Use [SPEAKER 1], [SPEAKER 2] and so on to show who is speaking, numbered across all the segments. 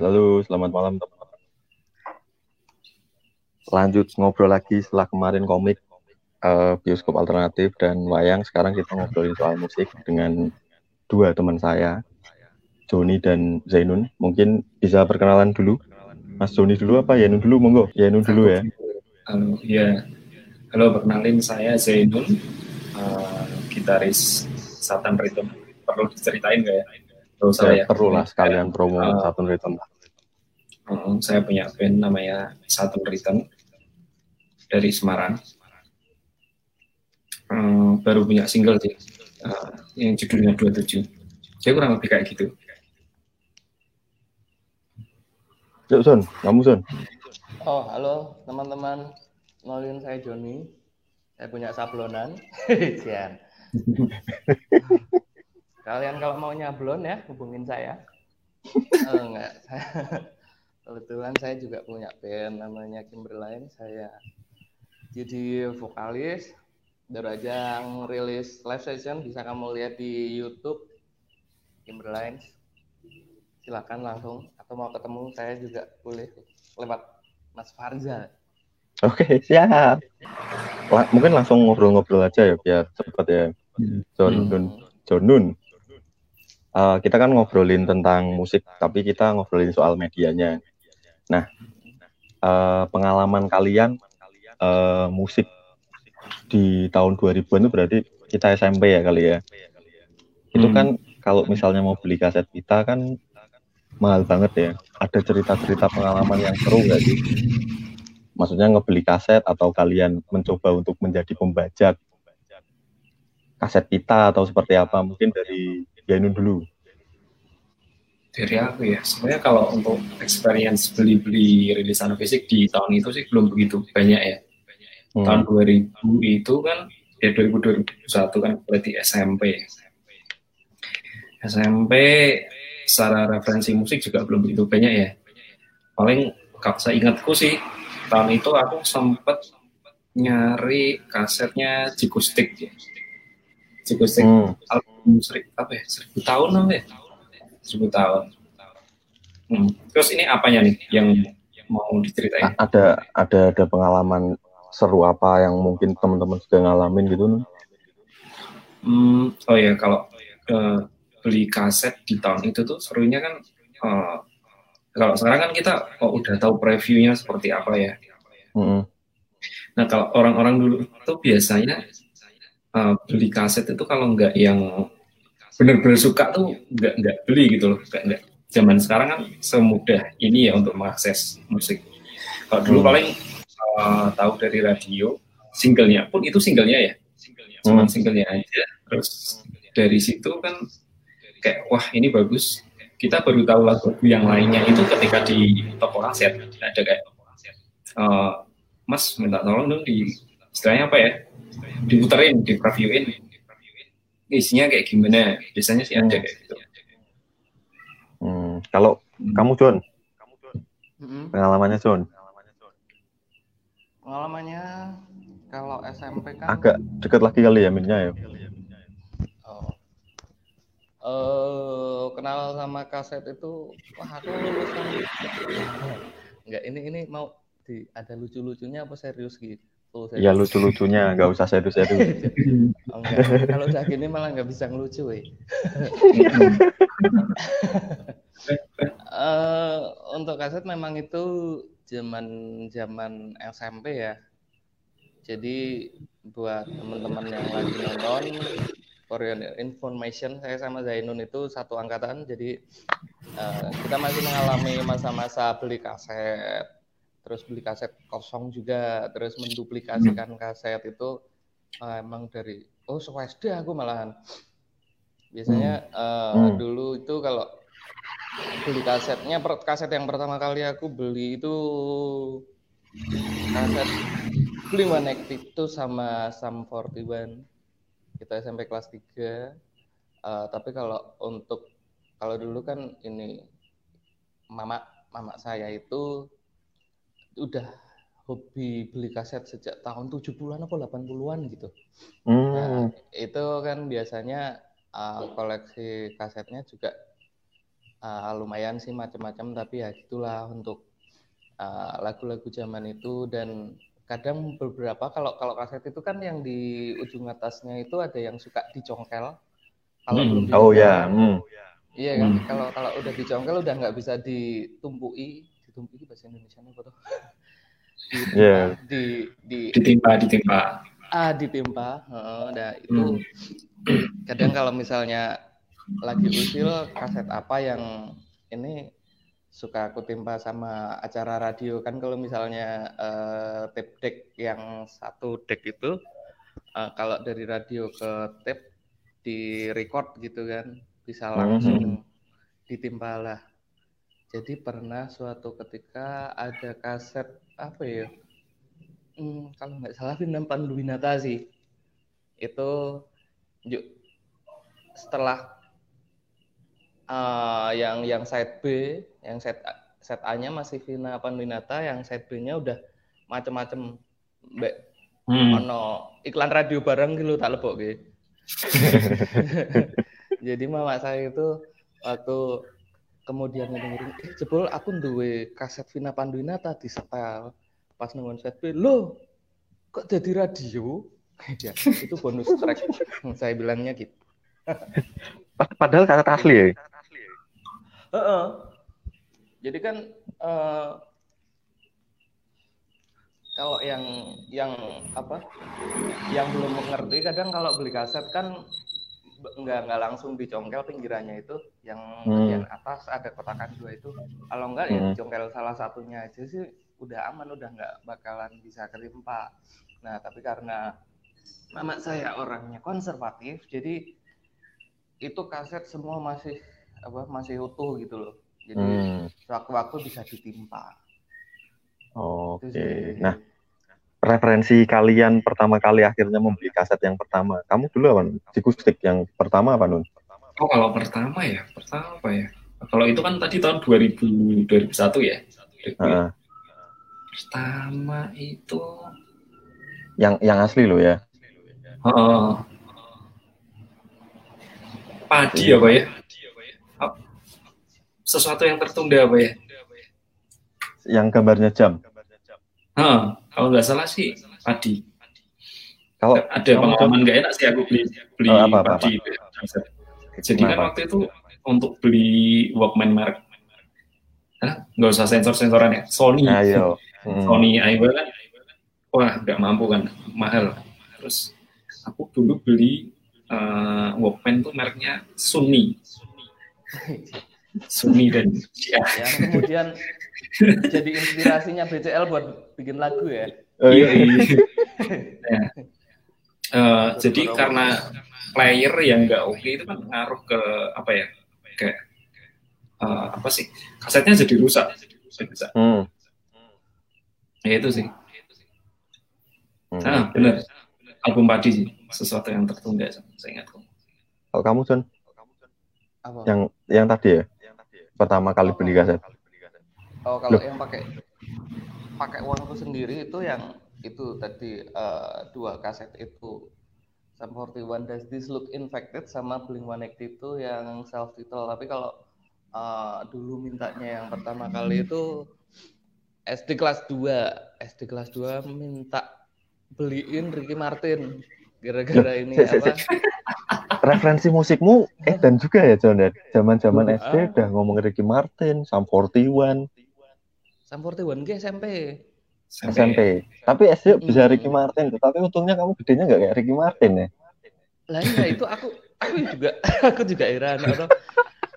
[SPEAKER 1] Halo, selamat malam teman-teman. Lanjut ngobrol lagi setelah kemarin komik uh, bioskop alternatif dan wayang. Sekarang kita ngobrolin soal musik dengan dua teman saya, Joni dan Zainun. Mungkin bisa perkenalan dulu. Mas Joni dulu apa Yanun dulu? Monggo, Yanun dulu ya.
[SPEAKER 2] Halo, ya. Halo, perkenalin saya Zainun, uh, gitaris Satan Rhythm. Perlu diceritain nggak ya?
[SPEAKER 1] Perlu ya, ya? Perlu lah sekalian promo uh, Satan Rhythm.
[SPEAKER 2] Uh, saya punya band namanya Satan Rhythm dari Semarang. Uh, baru punya single sih, uh, yang judulnya 27. Saya kurang lebih kayak gitu.
[SPEAKER 1] Yuk Son, kamu Son.
[SPEAKER 3] Oh halo teman-teman, nolin saya Joni. Saya punya sablonan. Sian. Kalian kalau mau nyablon ya hubungin saya. oh, enggak, kebetulan saya juga punya band namanya Kimberline. Saya jadi vokalis. Baru aja ngerilis live session bisa kamu lihat di YouTube Kimberline. Silakan langsung atau mau ketemu saya juga boleh lewat Mas Farza.
[SPEAKER 1] Oke, siap. La mungkin langsung ngobrol-ngobrol aja ya biar cepat ya. John hmm. Nun. John Nun. Uh, kita kan ngobrolin tentang musik, tapi kita ngobrolin soal medianya. Nah, uh, pengalaman kalian uh, musik di tahun 2000-an itu berarti kita SMP ya kali ya. Itu hmm. kan kalau misalnya mau beli kaset kita kan mahal banget ya. Ada cerita-cerita pengalaman yang seru nggak sih? Maksudnya ngebeli kaset atau kalian mencoba untuk menjadi pembajak kaset kita atau seperti apa? Mungkin dari Yanun dulu.
[SPEAKER 2] Dari aku ya, sebenarnya kalau untuk experience beli-beli rilisan fisik di tahun itu sih belum begitu banyak ya. Hmm. Tahun 2000 itu kan, ya 2000 2001 kan berarti SMP. SMP secara referensi musik juga belum begitu banyak ya. Paling kalau saya ingatku sih tahun itu aku sempet nyari kasetnya Jikustik ya. Jikustik hmm. album seri, apa ya seribu tahun apa ya seribu tahun. Hmm. Terus ini apanya nih yang mau diceritain?
[SPEAKER 1] Ada ada ada pengalaman seru apa yang mungkin teman-teman sudah ngalamin gitu?
[SPEAKER 2] Hmm, oh ya kalau uh, beli kaset di tahun itu tuh serunya kan uh, kalau sekarang kan kita oh, udah tahu previewnya seperti apa ya. Mm-hmm. Nah kalau orang-orang dulu tuh biasanya uh, beli kaset itu kalau nggak yang benar-benar suka tuh nggak nggak beli gitu loh. Nggak, nggak. Zaman sekarang kan semudah ini ya untuk mengakses musik. Kalau dulu mm. paling uh, tahu dari radio, singlenya pun itu singlenya ya, cuma mm. singlenya aja. Terus dari situ kan kayak wah ini bagus kita baru tahu lagu yang lainnya itu ketika di toko kaset ada kayak uh, mas minta tolong dong di istilahnya apa ya diputerin di previewin isinya kayak gimana? Biasanya sih ada kayak gitu.
[SPEAKER 1] Hmm, kalau hmm. kamu John hmm. pengalamannya John
[SPEAKER 3] pengalamannya kalau SMP kan
[SPEAKER 1] agak dekat lagi kali ya minnya ya?
[SPEAKER 3] Uh, kenal sama kaset itu wah aku lulusan enggak ini ini mau di ada lucu-lucunya apa serius gitu
[SPEAKER 1] Iya lucu-lucunya, nggak usah serius-serius.
[SPEAKER 3] oh, Kalau udah gini malah nggak bisa ngelucu, uh, untuk kaset memang itu zaman zaman SMP ya. Jadi buat teman-teman yang lagi nonton for your information saya sama Zainun itu satu angkatan jadi uh, kita masih mengalami masa-masa beli kaset terus beli kaset kosong juga terus menduplikasikan kaset itu uh, emang dari oh SD aku malahan. Biasanya uh, hmm. dulu itu kalau beli kasetnya kaset yang pertama kali aku beli itu kaset beli One itu sama Sam 41 kita SMP kelas 3 uh, tapi kalau untuk kalau dulu kan ini mama mama saya itu udah hobi beli kaset sejak tahun 70-an atau 80-an gitu. Hmm. Nah, itu kan biasanya uh, koleksi kasetnya juga uh, lumayan sih macam-macam tapi ya gitulah untuk lagu-lagu uh, zaman itu dan kadang beberapa kalau kalau kaset itu kan yang di ujung atasnya itu ada yang suka dicongkel
[SPEAKER 1] kalau hmm. oh ya hmm.
[SPEAKER 3] iya kan hmm. kalau kalau udah dicongkel udah nggak bisa ditumpui ditumpui bahasa Indonesia apa tuh
[SPEAKER 1] di, yeah.
[SPEAKER 2] di di ditimpa ditimpa
[SPEAKER 3] ah ditimpa uh, nah itu hmm. kadang kalau misalnya lagi usil kaset apa yang ini suka aku timpa sama acara radio kan kalau misalnya uh, tape deck yang satu deck itu uh, kalau dari radio ke tape di record gitu kan bisa langsung hmm. ditimpa lah jadi pernah suatu ketika ada kaset apa ya hmm, kalau nggak salah Vindam Panduwinata sih itu yuk, setelah uh, yang yang side B, yang set set A-nya masih Vina Panduwinata, yang side B-nya udah macem-macem mbak hmm. ono iklan radio bareng gitu tak lebok gitu. Jadi mama saya itu waktu kemudian ngedengerin eh jebol aku duwe kaset Vina Panduwinata di setel. Pas nungguin set lo kok jadi radio? Ya itu bonus track. Saya bilangnya gitu.
[SPEAKER 1] Padahal kaset asli ya?
[SPEAKER 3] Uh -uh. Jadi kan uh, kalau yang yang apa yang belum mengerti kadang kalau beli kaset kan nggak nggak langsung dicongkel pinggirannya itu yang hmm. bagian atas ada kotakan dua itu kalau enggak ya hmm. ya dicongkel salah satunya aja sih udah aman udah nggak bakalan bisa ketimpa nah tapi karena mama saya orangnya konservatif jadi itu kaset semua masih apa masih utuh gitu loh. Jadi hmm. waktu-waktu bisa ditimpa.
[SPEAKER 1] Oke. Okay. Nah, referensi kalian pertama kali akhirnya membeli kaset yang pertama. Kamu dulu apa? Sikustik yang pertama apa Nun?
[SPEAKER 2] Oh, kalau pertama ya, pertama apa ya? Kalau itu kan tadi tahun 2000 2001 ya. Uh. Pertama itu
[SPEAKER 1] yang yang asli lo ya.
[SPEAKER 2] Oh. Padi apa ya? sesuatu yang tertunda apa ya?
[SPEAKER 1] Yang gambarnya jam.
[SPEAKER 2] Huh, kalau nggak salah sih padi. Kalau ada pengalaman nggak enak sih aku beli beli oh, apa, apa, padi. Apa. Jadi kan waktu itu untuk beli Walkman merek, nggak usah sensor-sensoran ya, Sony.
[SPEAKER 1] Ayo.
[SPEAKER 2] Hmm. Sony Aiwa kan, wah nggak mampu kan, mahal. Terus aku dulu beli uh, Walkman tuh mereknya Sony. Sunni dan.
[SPEAKER 3] Yang kemudian jadi inspirasinya BCL buat bikin lagu ya.
[SPEAKER 2] Oh, iya. iya. nah, uh, jadi karena player yang nggak oke okay itu kan ngaruh ke apa ya kayak uh, apa sih kasetnya jadi rusak. Hmm. Ya itu sih. Hmm. Ah benar album padi sih sesuatu yang tertunda saya ingat
[SPEAKER 1] Kalau kamu John? Apa? Yang yang tadi ya? pertama kali beli kaset?
[SPEAKER 3] Oh, kalau Loh. yang pakai pakai uangku sendiri itu yang itu tadi uh, dua kaset itu. Sum 41 Does This Look Infected sama Blink 182 itu yang self title tapi kalau uh, dulu mintanya yang pertama kali itu SD kelas 2 SD kelas 2 minta beliin Ricky Martin. Gara-gara ini apa?
[SPEAKER 1] Referensi musikmu eh dan juga ya John ya? Zaman-zaman uh, SD udah ngomong Ricky Martin, Sam 41.
[SPEAKER 3] Sam 41 ke SMP.
[SPEAKER 1] SMP. SMP. Tapi SD hmm. bisa Ricky Martin, tapi untungnya kamu gedenya nggak kayak Ricky Martin ya.
[SPEAKER 3] Lah iya itu aku aku juga aku juga heran atau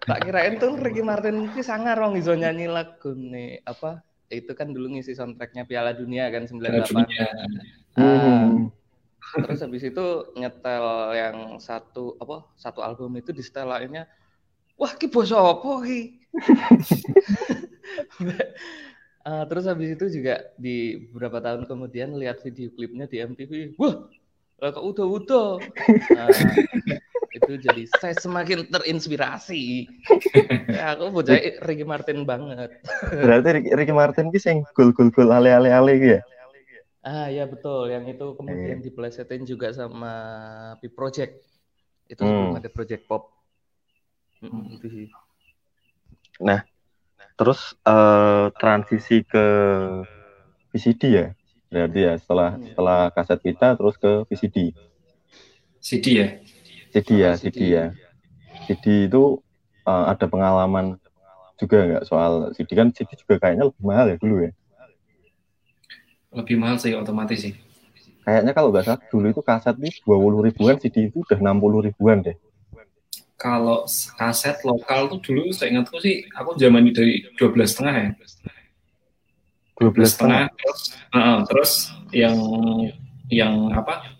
[SPEAKER 3] tak kirain tuh Ricky Martin itu sangat wong iso nyanyi lagu nih apa itu kan dulu ngisi soundtracknya Piala Dunia kan 98. Piala Dunia. Hmm terus habis itu nyetel yang satu apa satu album itu di setel lainnya wah ki bos apa ki uh, terus habis itu juga di beberapa tahun kemudian lihat video klipnya di MTV wah kok udah udah nah, itu jadi saya semakin terinspirasi ya, aku bocah Ricky Martin banget
[SPEAKER 1] berarti Ricky Martin ki sing gul gul gul ale ale ale ya
[SPEAKER 3] Ah ya betul, yang itu kemudian eh. diplesetin juga sama P Project. Itu hmm. ada Project Pop. Hmm.
[SPEAKER 1] Nah, terus uh, transisi ke VCD ya, berarti ya setelah hmm. setelah kaset pita terus ke VCD.
[SPEAKER 2] CD ya?
[SPEAKER 1] CD ya, CD ya. CD itu uh, ada pengalaman juga nggak soal CD kan CD juga kayaknya lebih mahal ya dulu ya?
[SPEAKER 2] Lebih mahal sih otomatis sih.
[SPEAKER 1] Kayaknya kalau nggak salah dulu itu kaset itu dua puluh ribuan, CD itu udah enam puluh ribuan deh.
[SPEAKER 2] Kalau kaset lokal tuh dulu saya ingatku sih aku zaman dari dua belas setengah ya.
[SPEAKER 1] Dua belas setengah.
[SPEAKER 2] Terus, uh, terus yang yang apa?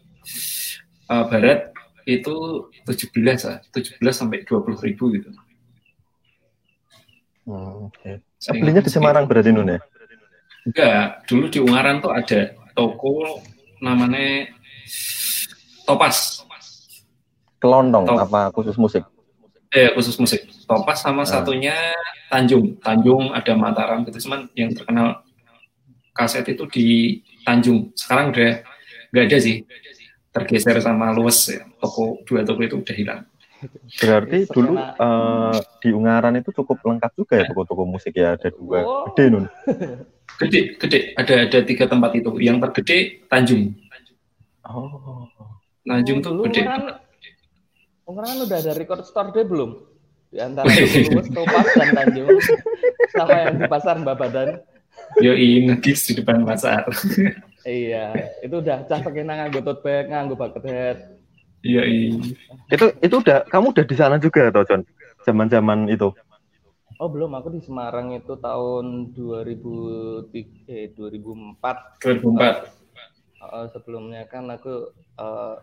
[SPEAKER 2] Uh, barat itu 17 lah, 17 sampai 20 ribu gitu.
[SPEAKER 1] Oh, Oke. Okay. Belinya di Semarang berarti Nun ya?
[SPEAKER 2] Enggak, dulu di Ungaran tuh ada toko namanya Topas.
[SPEAKER 1] Kelondong Top. apa khusus musik?
[SPEAKER 2] Eh khusus musik. Topas sama ah. satunya Tanjung. Tanjung ada Mataram gitu cuman yang terkenal kaset itu di Tanjung. Sekarang udah nggak ada sih tergeser sama luas ya. toko dua toko itu udah hilang.
[SPEAKER 1] Berarti dulu uh, di Ungaran itu cukup lengkap juga ya toko-toko musik ya ada dua oh. gede nun.
[SPEAKER 2] Gede, gede. Ada ada tiga tempat itu. Yang tergede Tanjung.
[SPEAKER 1] Oh.
[SPEAKER 2] Tanjung oh, tuh gede.
[SPEAKER 3] Ungaran, Ungaran udah ada record store deh belum? Di antara Luwes, Topas dan Tanjung. Sama yang di pasar Mbak Badan.
[SPEAKER 2] Yo ngegis di depan pasar.
[SPEAKER 3] Iya, itu udah cah pakai nganggo tote bag, nganggo bucket hat.
[SPEAKER 2] Iya, iya.
[SPEAKER 1] Itu itu udah kamu udah di sana juga atau John? Zaman-zaman itu.
[SPEAKER 3] Oh, belum, aku di Semarang itu tahun 2003 eh 2004.
[SPEAKER 2] 2004.
[SPEAKER 3] Uh, sebelumnya kan aku uh,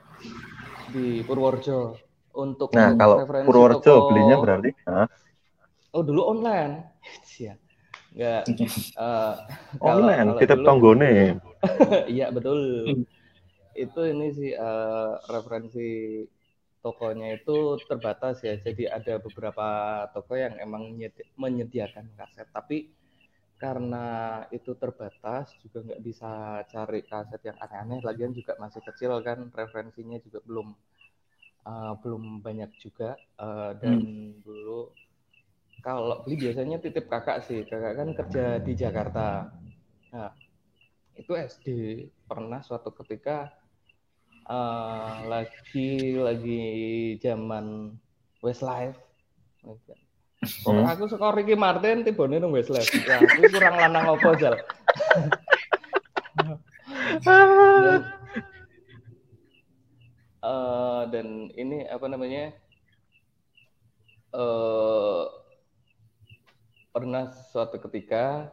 [SPEAKER 3] di Purworejo untuk
[SPEAKER 1] Nah, kalau Purworejo toko... belinya berarti, huh?
[SPEAKER 3] Oh, dulu online. Iya. Enggak uh,
[SPEAKER 1] online, kita tonggone.
[SPEAKER 3] Iya, betul. Itu ini sih uh, referensi tokonya itu terbatas ya. Jadi ada beberapa toko yang emang menyediakan kaset, tapi karena itu terbatas juga nggak bisa cari kaset yang aneh-aneh. Lagian juga masih kecil kan, referensinya juga belum uh, belum banyak juga uh, dan hmm. dulu kalau beli biasanya titip kakak sih kakak kan kerja di Jakarta nah itu SD pernah suatu ketika uh, lagi lagi zaman Westlife Oh, hmm. aku suka Ricky Martin tiba nih nung Westlife. Ya, aku kurang lanang apa jal. dan, uh, dan ini apa namanya? Uh, pernah suatu ketika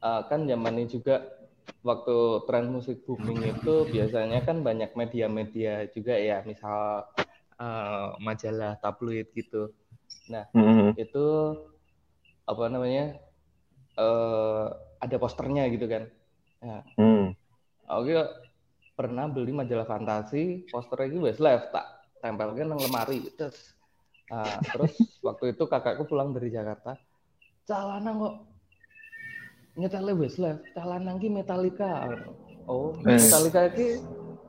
[SPEAKER 3] uh, kan zaman ini juga waktu tren musik booming itu biasanya kan banyak media-media juga ya misal uh, majalah tabloid gitu nah mm-hmm. itu apa namanya uh, ada posternya gitu kan nah, mm. oke pernah beli majalah fantasi posternya itu Westlife tak tempelkan nang lemari. Terus uh, terus waktu itu kakakku pulang dari Jakarta calana kok nyetel Westlife calana ki Metallica. Oh eh. Metallica ki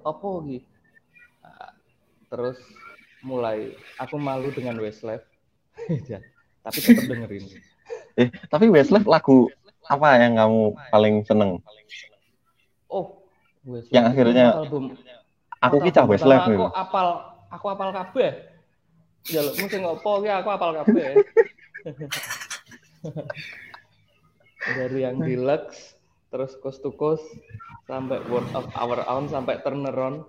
[SPEAKER 3] apa ki nah, terus mulai aku malu dengan Westlife ya, tapi tetap dengerin.
[SPEAKER 1] Eh tapi Westlife lagu apa yang kamu paling seneng?
[SPEAKER 3] Oh
[SPEAKER 1] Westlife yang akhirnya album aku kita Westlife
[SPEAKER 3] aku apal aku apal kabeh. Ya lo mesti ngopo ya aku apal kabeh. Dari yang deluxe terus coast to coast sampai word of our own sampai turnaround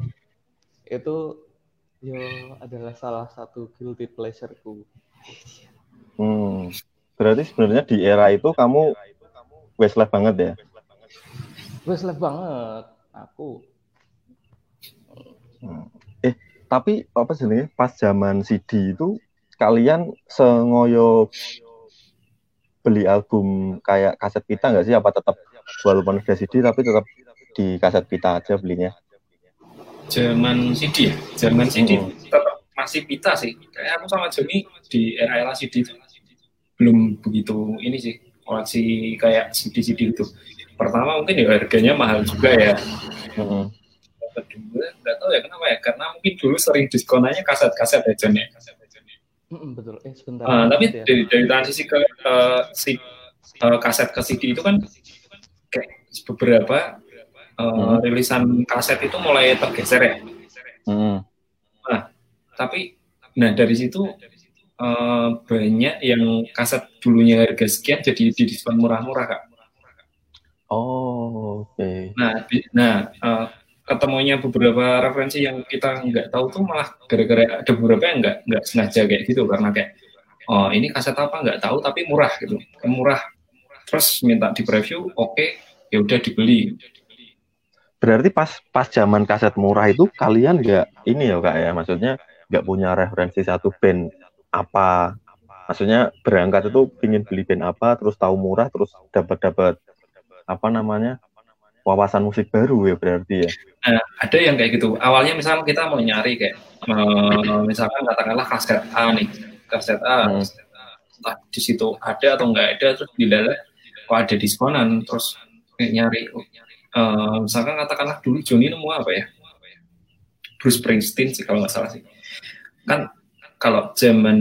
[SPEAKER 3] itu yo adalah salah satu guilty pleasureku.
[SPEAKER 1] Hmm. Berarti sebenarnya di era itu kamu Westlife banget ya?
[SPEAKER 3] Westlife banget, aku.
[SPEAKER 1] Hmm. Eh, tapi apa sih nih? Pas zaman CD itu kalian sengoyo beli album kayak kaset pita nggak sih? Apa tetap walaupun udah CD tapi tetap di kaset pita aja belinya?
[SPEAKER 2] Zaman CD ya, zaman CD hmm. tetap masih pita sih. Kayak aku sama Joni di era-era CD itu belum begitu ini sih koleksi kayak CD-CD itu. Pertama mungkin ya harganya mahal juga ya. Hmm. Kedua nggak tahu ya kenapa ya, karena mungkin dulu sering diskonannya kaset-kaset ya John ya.
[SPEAKER 3] betul. Eh sebentar.
[SPEAKER 2] Uh, tapi ya. dari, dari transisi ke uh, si uh, kaset ke CD itu kan kayak beberapa uh, hmm. rilisan kaset itu mulai tergeser ya. Hmm. Nah, tapi nah dari situ uh, banyak yang kaset dulunya harga sekian jadi di diskon murah-murah kak.
[SPEAKER 1] Oh, oke. Okay.
[SPEAKER 2] Nah, di, nah uh, ketemunya beberapa referensi yang kita nggak tahu tuh malah gara-gara ada beberapa yang nggak nggak sengaja kayak gitu karena kayak oh ini kaset apa nggak tahu tapi murah gitu murah terus minta di preview oke okay, ya udah dibeli
[SPEAKER 1] berarti pas pas zaman kaset murah itu kalian nggak ini ya kak ya maksudnya nggak punya referensi satu band apa maksudnya berangkat itu ingin beli band apa terus tahu murah terus dapat dapat apa namanya wawasan musik baru ya berarti ya.
[SPEAKER 2] Nah, ada yang kayak gitu. Awalnya misalnya kita mau nyari kayak uh, misalkan katakanlah kaset A nih, kaset A, hmm. entah di situ ada atau enggak ada terus dilihat kok ada diskonan terus kayak nyari uh, misalkan katakanlah dulu Joni nemu apa ya Bruce Springsteen sih kalau nggak salah sih kan kalau zaman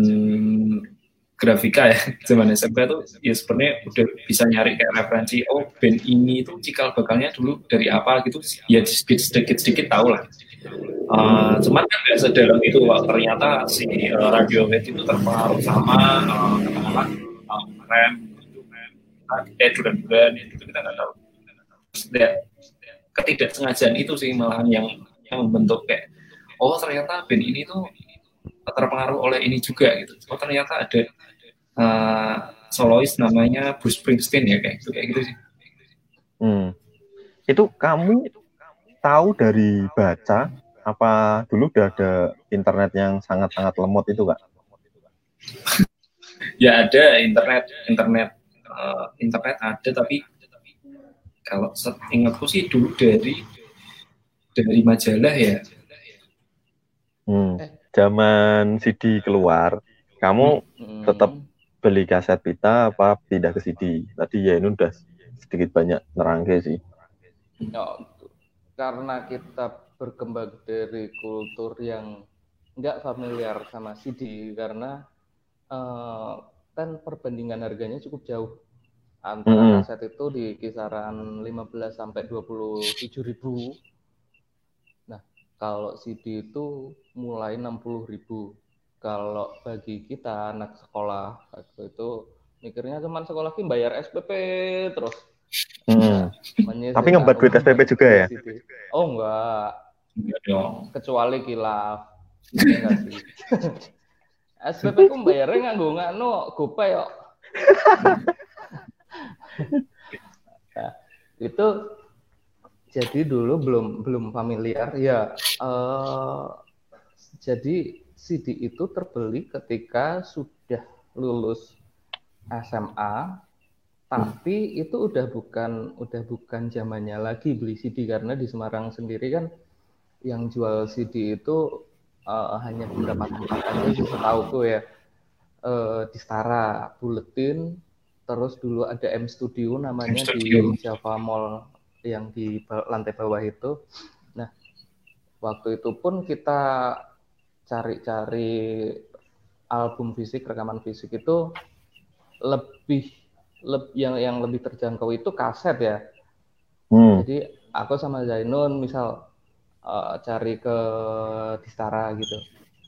[SPEAKER 2] grafika ya zaman SMP tuh ya sebenarnya udah bisa nyari kayak referensi oh band ini tuh cikal bakalnya dulu dari apa gitu ya sedikit sedikit, sedikit tahu lah. Uh, cuman kan nggak sedalam itu Wah, ternyata si uh, Radiohead itu terpengaruh sama uh, katakanlah uh, rem eh bulan-bulan itu kita nggak tahu. Ketidaksengajaan itu sih malahan yang yang membentuk kayak oh ternyata band ini tuh terpengaruh oleh ini juga gitu. Oh ternyata ada uh, solois namanya Bruce Springsteen ya kayak gitu kayak gitu sih.
[SPEAKER 1] Hmm. Itu kamu tahu dari baca apa dulu udah ada internet yang sangat-sangat lemot itu kak?
[SPEAKER 2] ya ada internet internet uh, internet ada tapi kalau ingatku sih dulu dari dari majalah ya.
[SPEAKER 1] Hmm. Zaman CD keluar, kamu hmm. tetap beli kaset pita apa pindah ke CD? Tadi ya ini udah sedikit banyak nerangke sih.
[SPEAKER 3] Oh, karena kita berkembang dari kultur yang nggak familiar sama CD karena uh, kan perbandingan harganya cukup jauh antara mm -hmm. kaset itu di kisaran 15 sampai 27 ribu. Nah, kalau CD itu mulai 60 ribu kalau bagi kita anak sekolah waktu itu mikirnya cuman sekolah ini bayar SPP terus.
[SPEAKER 1] Hmm. tapi ngembat duit SPP juga ya?
[SPEAKER 3] oh enggak. Enggak dong. Kecuali kilaf. Enggak sih. SPP ku bayarnya nggak nganu gopay kok. Nah, itu jadi dulu belum belum familiar. Ya uh, jadi CD itu terbeli ketika sudah lulus SMA, tapi hmm. itu udah bukan udah bukan zamannya lagi beli CD karena di Semarang sendiri kan yang jual CD itu uh, hanya beberapa tempat aja setahu tuh ya uh, di Stara, Buletin, terus dulu ada M Studio namanya M Studio. di Java Mall yang di lantai bawah itu. Nah, waktu itu pun kita cari-cari album fisik, rekaman fisik itu lebih lebih yang yang lebih terjangkau itu kaset ya. Hmm. Jadi aku sama Zainun misal uh, cari ke Distara gitu.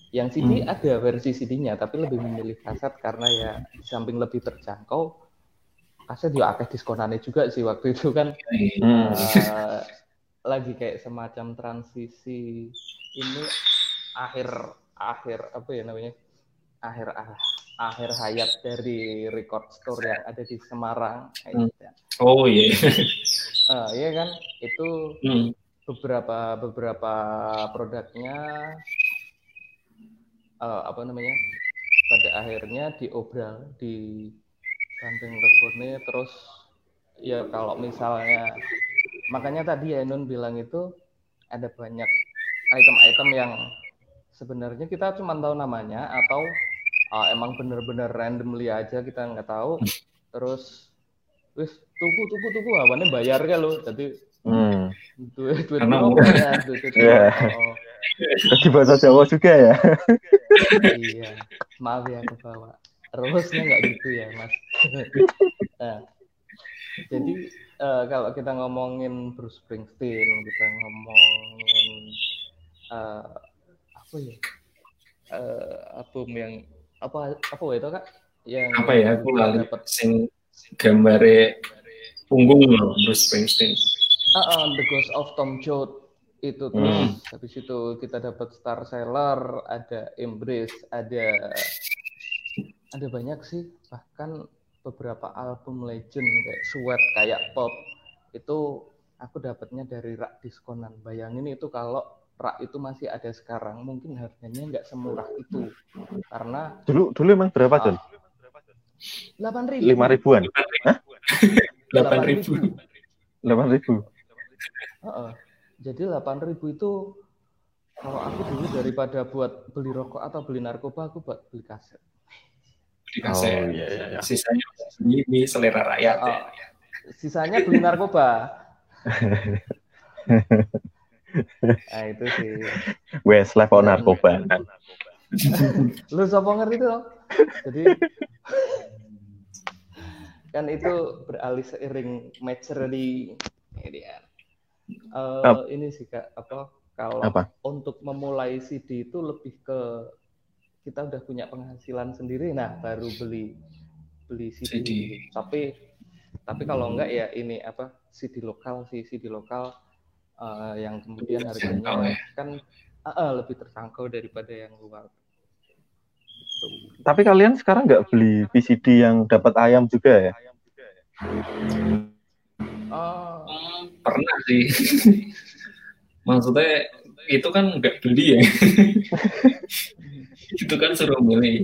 [SPEAKER 3] Yang CD hmm. ada versi CD-nya, tapi lebih memilih kaset karena ya di samping lebih terjangkau, kaset juga akeh diskonannya juga sih waktu itu kan. Hmm. Uh, lagi kayak semacam transisi ini akhir akhir apa ya namanya akhir akhir hayat dari record store yang ada di Semarang.
[SPEAKER 2] Hmm. Oh iya.
[SPEAKER 3] uh, iya kan itu hmm. beberapa beberapa produknya uh, apa namanya pada akhirnya diobral di Bandeng Rebone terus ya kalau misalnya makanya tadi ya Nun bilang itu ada banyak item-item yang sebenarnya kita cuma tahu namanya atau uh, emang bener-bener randomly aja kita nggak tahu terus wis tuku tuku tuku awannya bayar kan lo jadi hmm. duit duit
[SPEAKER 2] karena murah ya duit, duit, yeah.
[SPEAKER 3] oh,
[SPEAKER 1] Jadi bahasa Jawa juga ya.
[SPEAKER 3] iya, maaf ya ke bawah. Terusnya nggak gitu ya, Mas. nah, jadi uh, kalau kita ngomongin Bruce Springsteen, kita ngomongin uh, apa ya? Uh, album yang apa apa itu kak?
[SPEAKER 2] Yang apa ya? Aku dapat sing gambare punggung loh Bruce Springsteen.
[SPEAKER 3] Uh, uh, The Ghost of Tom Joad itu tuh hmm. habis itu kita dapat Star Sailor ada Embrace ada ada banyak sih bahkan beberapa album legend kayak Sweat kayak Pop itu aku dapatnya dari rak diskonan bayangin itu kalau rak itu masih ada sekarang mungkin harganya nggak semurah itu karena
[SPEAKER 1] dulu dulu emang berapa John?
[SPEAKER 3] Delapan ribu.
[SPEAKER 1] Lima ribuan?
[SPEAKER 2] Delapan ribu.
[SPEAKER 1] Delapan ribu.
[SPEAKER 3] Jadi 8000 itu kalau aku dulu daripada buat beli rokok atau beli narkoba, aku buat beli kaset.
[SPEAKER 2] Beli kaset. Oh, iya, iya, iya. Sisanya ini selera rakyat. Oh, ya.
[SPEAKER 3] Sisanya beli narkoba. nah itu sih.
[SPEAKER 1] Wes level narkoba.
[SPEAKER 3] Lu siapa ngerti tuh? Jadi kan itu beralih seiring maturity ini dia uh, ini sih kak apa kalau apa? untuk memulai CD itu lebih ke kita udah punya penghasilan sendiri nah baru beli beli CD. CD. Tapi tapi kalau enggak ya ini apa CD lokal sih CD lokal uh, yang kemudian harganya ya. kan uh, uh, lebih terjangkau daripada yang luar.
[SPEAKER 1] Tapi kalian sekarang nggak beli VCD yang dapat ayam juga ya?
[SPEAKER 2] Oh. Pernah sih. Maksudnya itu kan nggak beli ya. itu kan suruh milih.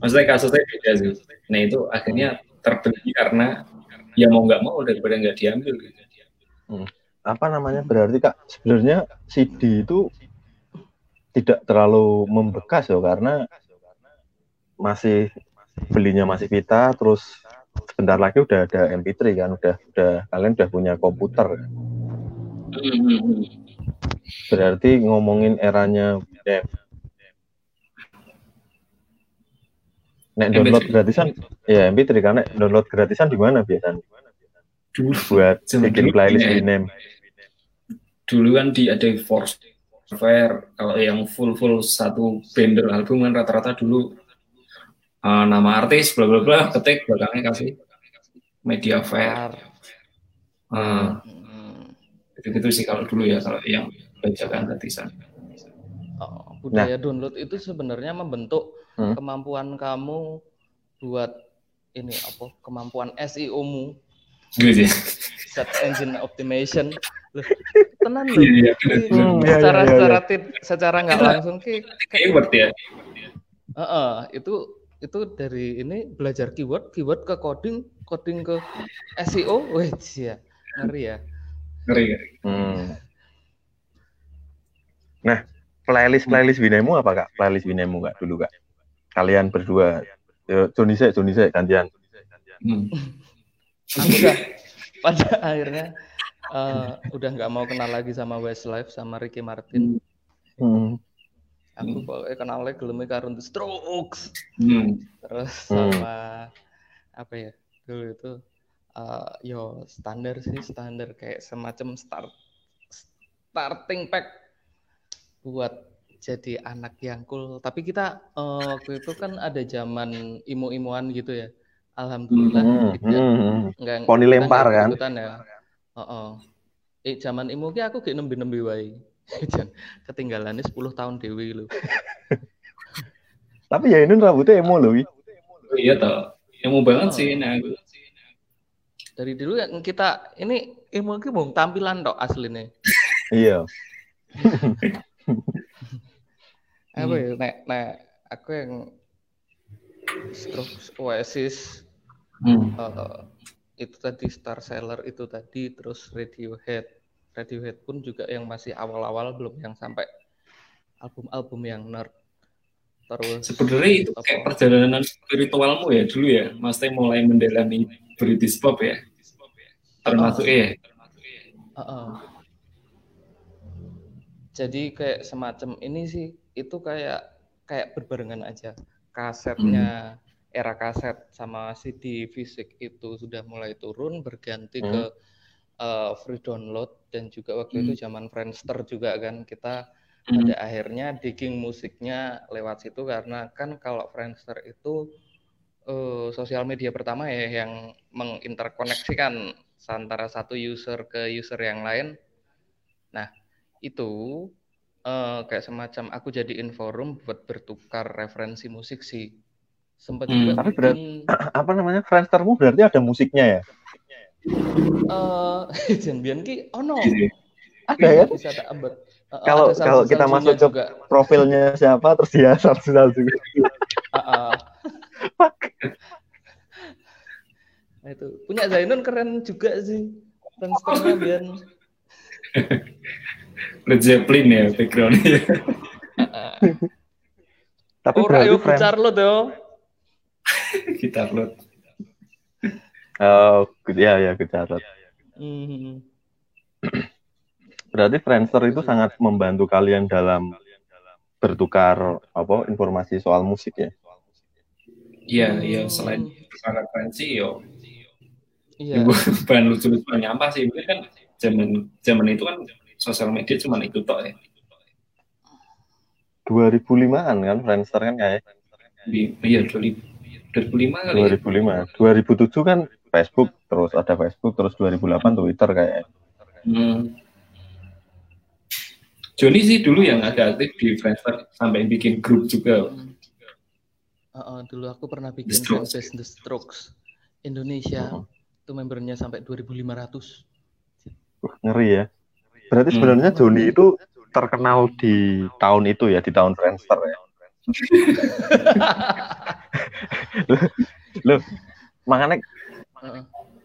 [SPEAKER 2] Maksudnya kasusnya beda sih. Nah itu akhirnya terbeli karena ya mau nggak mau daripada nggak diambil.
[SPEAKER 1] Hmm. Apa namanya berarti kak sebenarnya CD itu tidak terlalu membekas ya karena masih belinya masih Vita terus sebentar lagi udah ada MP3 kan, udah udah kalian udah punya komputer. Berarti ngomongin eranya dev. Nek download gratisan, ya MP3 kan download gratisan di mana biasanya? Buat bikin playlist di name.
[SPEAKER 2] Dulu kan di ada Force Fair, kalau yang full full satu bender album kan rata-rata dulu uh, nama artis bla bla bla ketik belakangnya kasih media fair uh, hmm. itu gitu sih kalau dulu ya kalau yang bacakan gratisan
[SPEAKER 3] oh, budaya nah. download itu sebenarnya membentuk hmm? kemampuan kamu buat ini apa kemampuan SEO mu
[SPEAKER 2] gitu ya
[SPEAKER 3] search engine optimization tenan loh iya, iya, secara iya, iya, secara iya. secara nggak langsung kayak
[SPEAKER 2] keyword ya
[SPEAKER 3] uh, uh, itu itu dari ini belajar keyword, keyword ke coding, coding ke SEO, wih ya ngeri ya.
[SPEAKER 2] Ngeri, ngeri.
[SPEAKER 1] Hmm. Nah, playlist playlist Binemu apa kak? Playlist Binemu kak dulu kak? Kalian berdua, Yo, Joni saya, Joni saya gantian. Hmm.
[SPEAKER 3] pada akhirnya uh, udah nggak mau kenal lagi sama Westlife sama Ricky Martin. Hmm aku hmm. pokoknya kenalnya gelumnya karun The Strokes hmm. terus hmm. sama apa ya dulu itu uh, yo standar sih standar kayak semacam start starting pack buat jadi anak yang cool tapi kita uh, waktu itu kan ada zaman imo-imoan gitu ya alhamdulillah hmm. hmm.
[SPEAKER 1] nggak poni lempar kan
[SPEAKER 3] ya uh -uh. eh zaman imo ki aku kayak nembi-nembi wae ketinggalannya 10 tahun dewi lu.
[SPEAKER 1] Tapi ya ini rambutnya emo loh.
[SPEAKER 2] Iya toh. Emo banget oh. sih nah aku.
[SPEAKER 3] Dari dulu yang kita ini emo ki mau tampilan tok aslinya.
[SPEAKER 1] iya.
[SPEAKER 3] Apa ya nek nek aku yang Strokes Oasis hmm. uh, itu tadi Star Sailor itu tadi terus Radiohead Radiohead pun juga yang masih awal-awal belum yang sampai album-album yang nerd.
[SPEAKER 2] Terus sebenarnya itu apa? kayak perjalanan spiritualmu ya dulu ya, Mas mulai mendalami British pop ya. Termasuk ya. Uh, uh.
[SPEAKER 3] jadi kayak semacam ini sih itu kayak kayak berbarengan aja kasetnya hmm. Era kaset sama CD fisik itu sudah mulai turun berganti hmm. ke uh, free download dan juga waktu hmm. itu zaman Friendster juga kan kita hmm. pada akhirnya digging musiknya lewat situ karena kan kalau Friendster itu uh, sosial media pertama ya yang menginterkoneksikan antara satu user ke user yang lain. Nah, itu uh, kayak semacam aku jadiin forum buat bertukar referensi musik sih.
[SPEAKER 1] Sempat hmm, juga tapi bikin... apa namanya Friendstermu berarti ada musiknya ya?
[SPEAKER 3] Eh, uh, Janbian ki oh no.
[SPEAKER 1] Ada ya? Bisa tak Uh, kalau kalau kita masuk ke juga. profilnya siapa terus dia satu-satu. uh, uh.
[SPEAKER 3] nah, itu punya Zainun keren juga sih. Friendsternya Bian.
[SPEAKER 2] Led Zeppelin ya backgroundnya.
[SPEAKER 3] Tapi oh, Rayo Charlotte yo.
[SPEAKER 2] Gitar Lot.
[SPEAKER 1] Oh, ya ya Charlotte. Mm. Berarti Friendster itu sangat membantu kalian dalam bertukar apa informasi soal musik ya?
[SPEAKER 2] Iya, iya selain bertukar referensi yo. Iya. Bukan lucu-lucu nyampah sih, mungkin kan zaman zaman itu kan sosial media cuma itu tok ya.
[SPEAKER 1] 2005-an kan Friendster kan kayak.
[SPEAKER 2] Iya, 2005 kali.
[SPEAKER 1] 2005. Ya? 2007 kan Facebook, terus ada Facebook, terus 2008 Twitter kayak. Hmm.
[SPEAKER 2] Joni sih dulu yang agak aktif di Friendster sampai bikin grup juga. Hmm.
[SPEAKER 3] Uh, uh, dulu aku pernah bikin The Strokes, The Strokes Indonesia. Uh -huh. Itu membernya sampai 2500.
[SPEAKER 1] Uh, ngeri ya. Berarti hmm. sebenarnya Joni itu terkenal di tahun itu ya, di tahun Friendster ya. Loh, makanya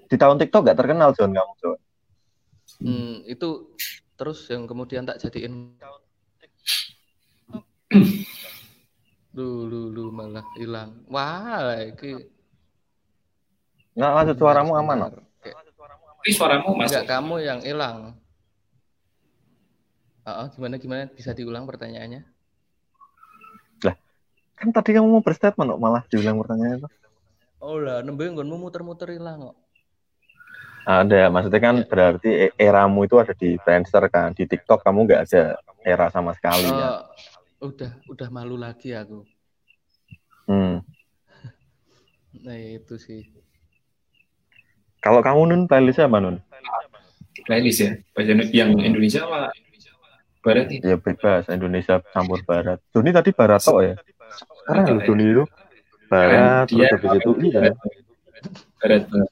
[SPEAKER 1] di tahun TikTok gak terkenal John kamu John.
[SPEAKER 3] Hmm, itu terus yang kemudian tak jadiin lu lu malah hilang. Wah, iki.
[SPEAKER 1] Nggak lanjut suaramu aman, no?
[SPEAKER 2] Tapi suaramu masuk. Enggak,
[SPEAKER 3] kamu yang hilang. Uh, gimana gimana bisa diulang pertanyaannya?
[SPEAKER 1] Kan tadi kamu mau berstatement kok malah diulang pertanyaannya itu.
[SPEAKER 3] Oh lah, nembe nggonmu muter-muter hilang kok.
[SPEAKER 1] Ada, maksudnya kan ya. berarti e-, eramu itu ada di Friendster kan, di TikTok kamu nggak ada era sama sekali uh, ya.
[SPEAKER 3] Udah, udah malu lagi aku.
[SPEAKER 1] Hmm.
[SPEAKER 3] Nah itu sih.
[SPEAKER 1] Kalau kamu nun playlistnya apa nun?
[SPEAKER 2] Playlist ya, yang Indonesia apa Barat itu.
[SPEAKER 1] Ya bebas, Indonesia campur Barat. Joni tadi Barat toh ya? Sekarang lu Joni itu Barat, terus habis itu iya.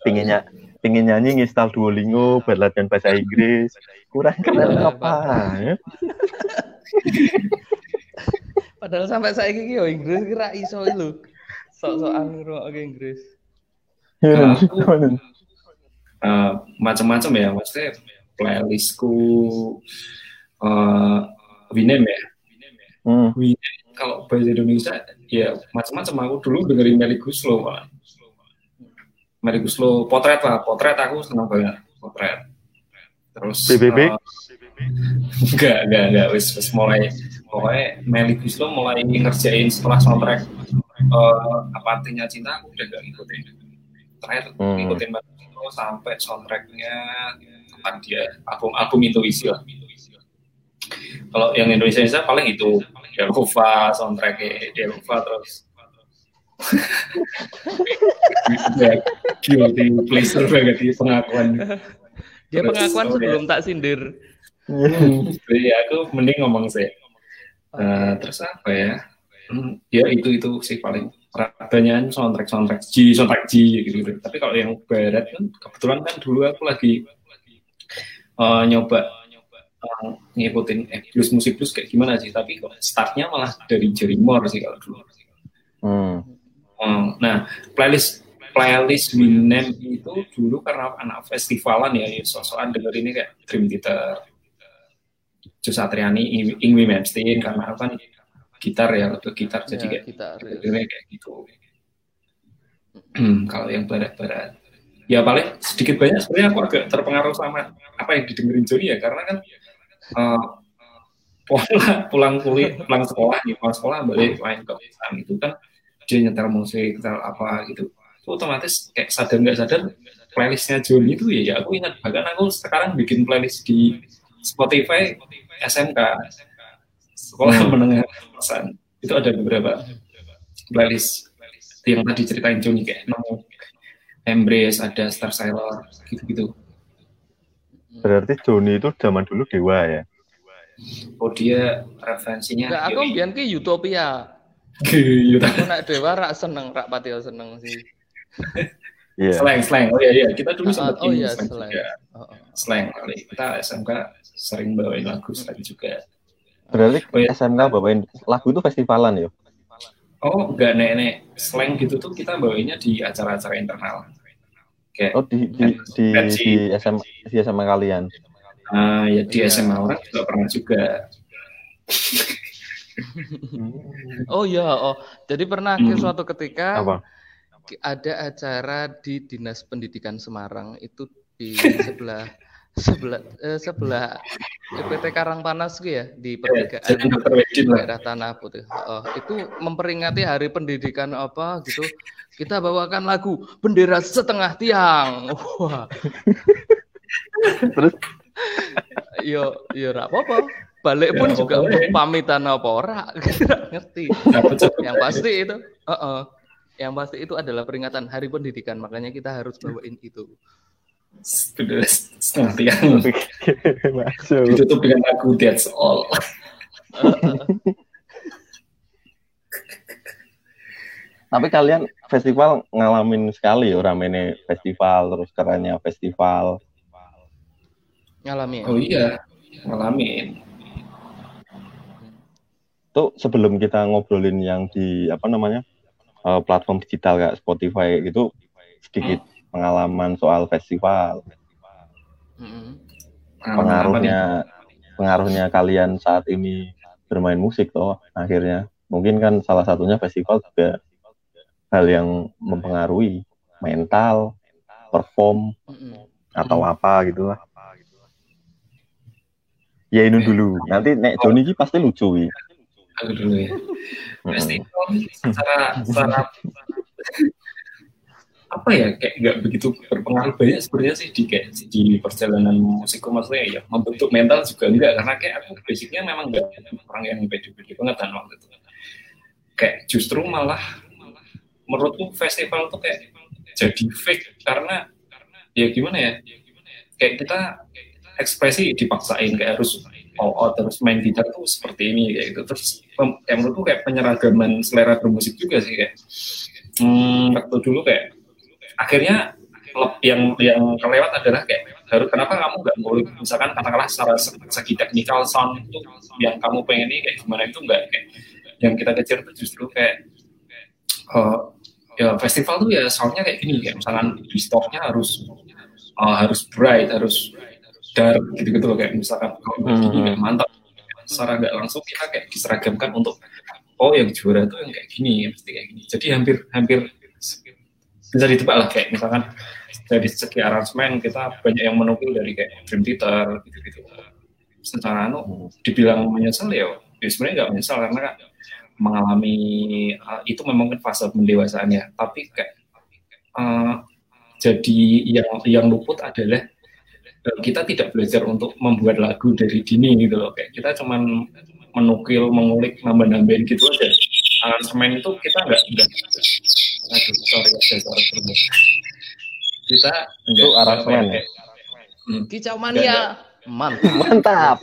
[SPEAKER 1] Pinginnya pingin nyanyi nginstal Duolingo buat latihan bahasa Inggris. Kurang keren iya, apa ya?
[SPEAKER 3] Padahal sampai saya gigi yo Inggris kira iso lu. Sok-sokan ngrungokne Inggris.
[SPEAKER 2] Ya, uh, macam-macam ya, maksudnya playlistku uh, Winem ya. Hmm. Kalau bahasa Indonesia ya macam-macam aku dulu dengerin Meli Guslo pak. Meli Guslo potret lah, potret aku senang banget potret. Terus
[SPEAKER 1] BBB? Uh,
[SPEAKER 2] enggak, enggak, enggak. Wis, wis mulai pokoknya Meli Guslo mulai ngerjain setelah soundtrack uh, apa artinya cinta aku udah gak ngikutin. Terakhir hmm. ngikutin Meli Guslo sampai soundtracknya tentang dia album-album intuisi lah. Kalau yang Indonesia Indonesia paling itu Delova soundtracknya Delova terus guilty pleasure banget di pengakuan.
[SPEAKER 3] Dia pengakuan terus, sebelum ya. tak sindir.
[SPEAKER 2] Iya, aku mending ngomong sih. Uh, terus apa ya? Hmm, ya itu itu sih paling banyak soundtrack soundtrack G soundtrack G gitu, gitu. Tapi kalau yang barat kan kebetulan kan dulu aku lagi uh, nyoba uh, ngikutin eh, blues musik blues kayak gimana sih? Tapi kok startnya malah dari Jerry Moore sih kalau dulu. Hmm. um, nah playlist playlist Winem itu dulu karena anak festivalan ya, ya sosokan denger ini kayak Dream Theater Joe Satriani, Ingwi Memstein karena kan gitar ya atau gitar jadi ya, kayak gitar, ya. kayak gitu. Hmm, kalau yang barat-barat. Ya paling sedikit banyak sebenarnya aku agak terpengaruh sama apa yang didengerin Joni ya karena kan uh, pulang pulang kuliah pulang sekolah nih pulang sekolah balik main ke kosan itu kan. Dia nyetel musik nyetel apa gitu. Itu otomatis kayak sadar nggak sadar playlistnya Joni itu ya, ya aku ingat bahkan aku sekarang bikin playlist di Spotify SMK sekolah hmm. menengah kosan itu ada beberapa playlist yang tadi ceritain Joni kayak no Embrace ada Star Sailor gitu-gitu
[SPEAKER 1] berarti Joni itu zaman dulu dewa ya
[SPEAKER 2] Oh dia referensinya.
[SPEAKER 3] Enggak, aku biar ke Utopia. Aku nak dewa rak seneng, rak patio seneng sih.
[SPEAKER 2] Yeah. Slang, slang. Oh iya, iya. Kita dulu sempat
[SPEAKER 3] oh, iya, slang. Slang. Juga.
[SPEAKER 2] Oh, oh. slang kali. Kita SMK sering bawain lagu slang juga.
[SPEAKER 1] Berarti oh, iya. SMK bawain lagu itu festivalan ya?
[SPEAKER 2] Oh, enggak nenek. Slang gitu tuh kita bawainnya di acara-acara internal.
[SPEAKER 1] Kayak oh, di di di, di, SM, di SMA kalian.
[SPEAKER 2] Uh, ya di SMA iya. orang juga pernah juga.
[SPEAKER 3] oh iya, oh. Jadi pernah hmm. suatu ketika Apa? ada acara di Dinas Pendidikan Semarang itu di sebelah sebelah eh, sebelah EPT Karangpanas ya di pertigaan daerah Tanah Putih. Oh, itu memperingati Hari Pendidikan apa gitu. Kita bawakan lagu Bendera Setengah Tiang. Wah. Terus yo yo apa-apa. Balik pun ya, juga untuk pamitan apa ora, ngerti. yang pasti itu, uh -uh. yang pasti itu adalah peringatan Hari Pendidikan, makanya kita harus bawain itu.
[SPEAKER 2] Sudah setengah tiang. Ditutup dengan lagu That's All.
[SPEAKER 1] Tapi kalian festival ngalamin sekali ya ramene festival terus kerennya festival
[SPEAKER 3] Ngalamin.
[SPEAKER 2] Oh iya, ngalamin.
[SPEAKER 1] Tuh sebelum kita ngobrolin yang di apa namanya uh, platform digital kayak Spotify gitu sedikit hmm. Pengalaman soal festival. Hmm. Pengaruhnya pengaruhnya kalian saat ini bermain musik toh akhirnya mungkin kan salah satunya festival juga hal yang mempengaruhi mental, perform hmm. atau apa gitulah. Ya ini dulu. Nanti nek Joni ini pasti lucu
[SPEAKER 2] ya. Aku dulu ya. Secara secara apa ya kayak nggak begitu berpengaruh banyak sebenarnya sih di kayak di perjalanan musikku maksudnya ya membentuk mental juga enggak karena kayak aku basicnya memang enggak orang yang pede-pede banget kan waktu itu. Kayak justru malah menurutku festival tuh kayak jadi fake karena ya gimana ya kayak kita ekspresi dipaksain kayak harus all out terus main gitar tuh seperti ini kayak gitu. Terus yang menurutku kayak penyeragaman selera bermusik juga sih kayak hmm, waktu dulu kayak akhirnya yang yang kelewat adalah kayak harus kenapa kamu nggak boleh misalkan katakanlah secara segi teknikal sound itu yang kamu pengen ini kayak gimana itu enggak kayak yang kita kejar itu justru kayak uh, ya festival tuh ya soundnya kayak gini kayak misalkan di stoknya harus uh, harus bright harus dar gitu-gitu loh kayak misalkan kalau begini hmm. mantap secara nggak langsung kita kayak diseragamkan untuk oh yang juara itu yang kayak gini ya pasti kayak gini jadi hampir hampir bisa ditebak lah kayak misalkan dari segi aransemen kita banyak yang menukil dari kayak Dream Theater gitu-gitu. Secara anu dibilang menyesal ya, ya sebenarnya nggak menyesal karena kan mengalami uh, itu memang kan fase pendewasaannya tapi kayak uh, jadi yang yang luput adalah kita tidak belajar untuk membuat lagu dari dini gitu loh. Kayak kita cuman menukil mengulik nambah-nambahin gitu aja. Aransemen itu kita nggak nggak aduh sorry ada terus kita
[SPEAKER 1] enggak itu aransemen ya
[SPEAKER 3] hmm. kicau mania. Mantap.
[SPEAKER 1] Mantap.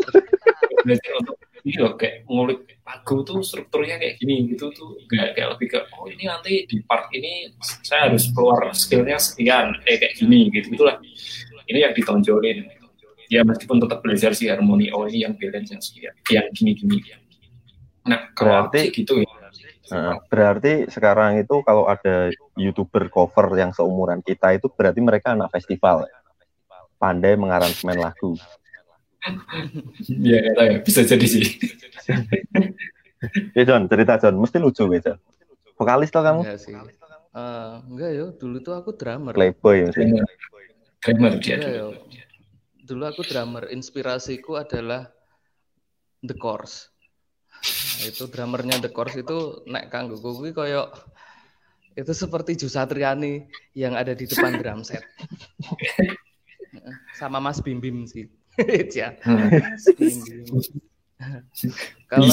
[SPEAKER 2] Belajar untuk ini loh kayak ngulik lagu tuh strukturnya kayak gini gitu tuh. Nggak kayak lebih ke oh ini nanti di part ini saya harus keluar skillnya sekian eh kayak gini gitu. Gitulah ini yang ditonjolin. Ya meskipun tetap belajar si harmoni oh ini yang balance yang sekian yang gini gini
[SPEAKER 1] nah kalau berarti gitu ya Nah, berarti sekarang itu kalau ada youtuber cover yang seumuran kita itu berarti mereka anak festival, pandai mengaransemen lagu.
[SPEAKER 2] Iya, ya, bisa jadi sih.
[SPEAKER 1] ya John, cerita John, mesti lucu ya John. Vokalis tuh kamu?
[SPEAKER 3] Enggak sih. Uh, enggak ya, dulu tuh aku drummer.
[SPEAKER 1] Playboy ya sih
[SPEAKER 2] drummer dia ya,
[SPEAKER 3] dulu. dulu aku drummer inspirasiku adalah The Course. Nah, itu drummernya The Course itu naik kanggo kuwi koyo itu seperti Jusatriani yang ada di depan drum set. Sama Mas Bim Bim sih. ya. Mas Bim Bim. kalau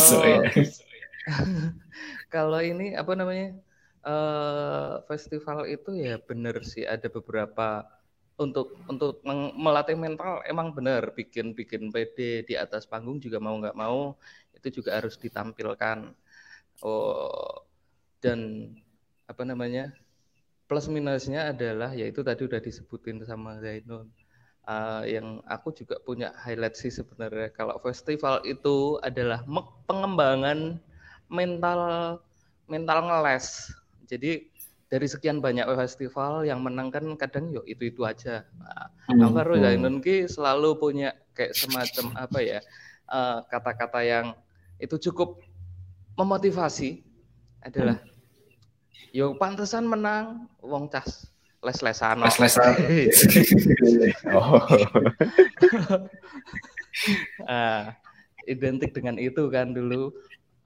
[SPEAKER 3] kalau ini apa namanya? Uh, festival itu ya benar sih ada beberapa untuk untuk melatih mental emang benar bikin bikin PD di atas panggung juga mau nggak mau itu juga harus ditampilkan oh dan apa namanya plus minusnya adalah yaitu tadi udah disebutin sama Zainul uh, yang aku juga punya highlight sih sebenarnya kalau festival itu adalah pengembangan mental mental ngeles jadi dari sekian banyak festival yang menang kan kadang yuk itu itu aja. Nah, hmm. Baru Zainun ki selalu punya kayak semacam apa ya eh, kata-kata uh, yang itu cukup memotivasi adalah hmm. yo pantesan menang wong cas les-lesan
[SPEAKER 2] les-lesan
[SPEAKER 3] oh. uh, identik dengan itu kan dulu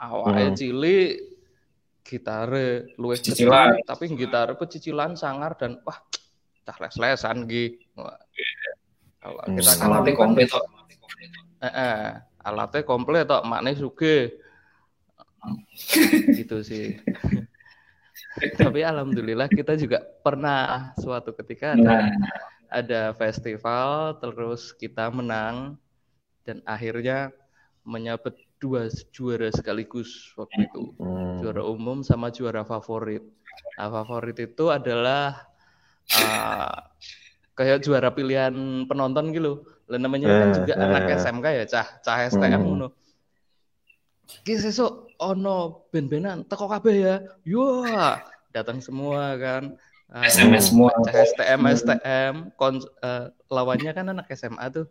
[SPEAKER 3] awalnya hmm. cilik gitar luwes cicilan tapi gitar pecicilan sangar dan wah cah les-lesan gi
[SPEAKER 2] kalau hmm. kita kan
[SPEAKER 3] eh, alatnya komplit tok makne suge. Gitu sih. Tapi alhamdulillah kita juga pernah suatu ketika ada nah. ada festival terus kita menang dan akhirnya menyabet dua juara sekaligus waktu itu. Hmm. juara umum sama juara favorit. Nah favorit itu adalah uh, kayak juara pilihan penonton gitu lah namanya kan juga uh, anak SMK ya cah cah STM hmm. Ki sesuk ono ben-benan teko kabeh ya. Yo, datang semua kan.
[SPEAKER 2] Uh, ah, SMS semua.
[SPEAKER 3] Cah STM STM kon, uh, lawannya kan anak SMA tuh.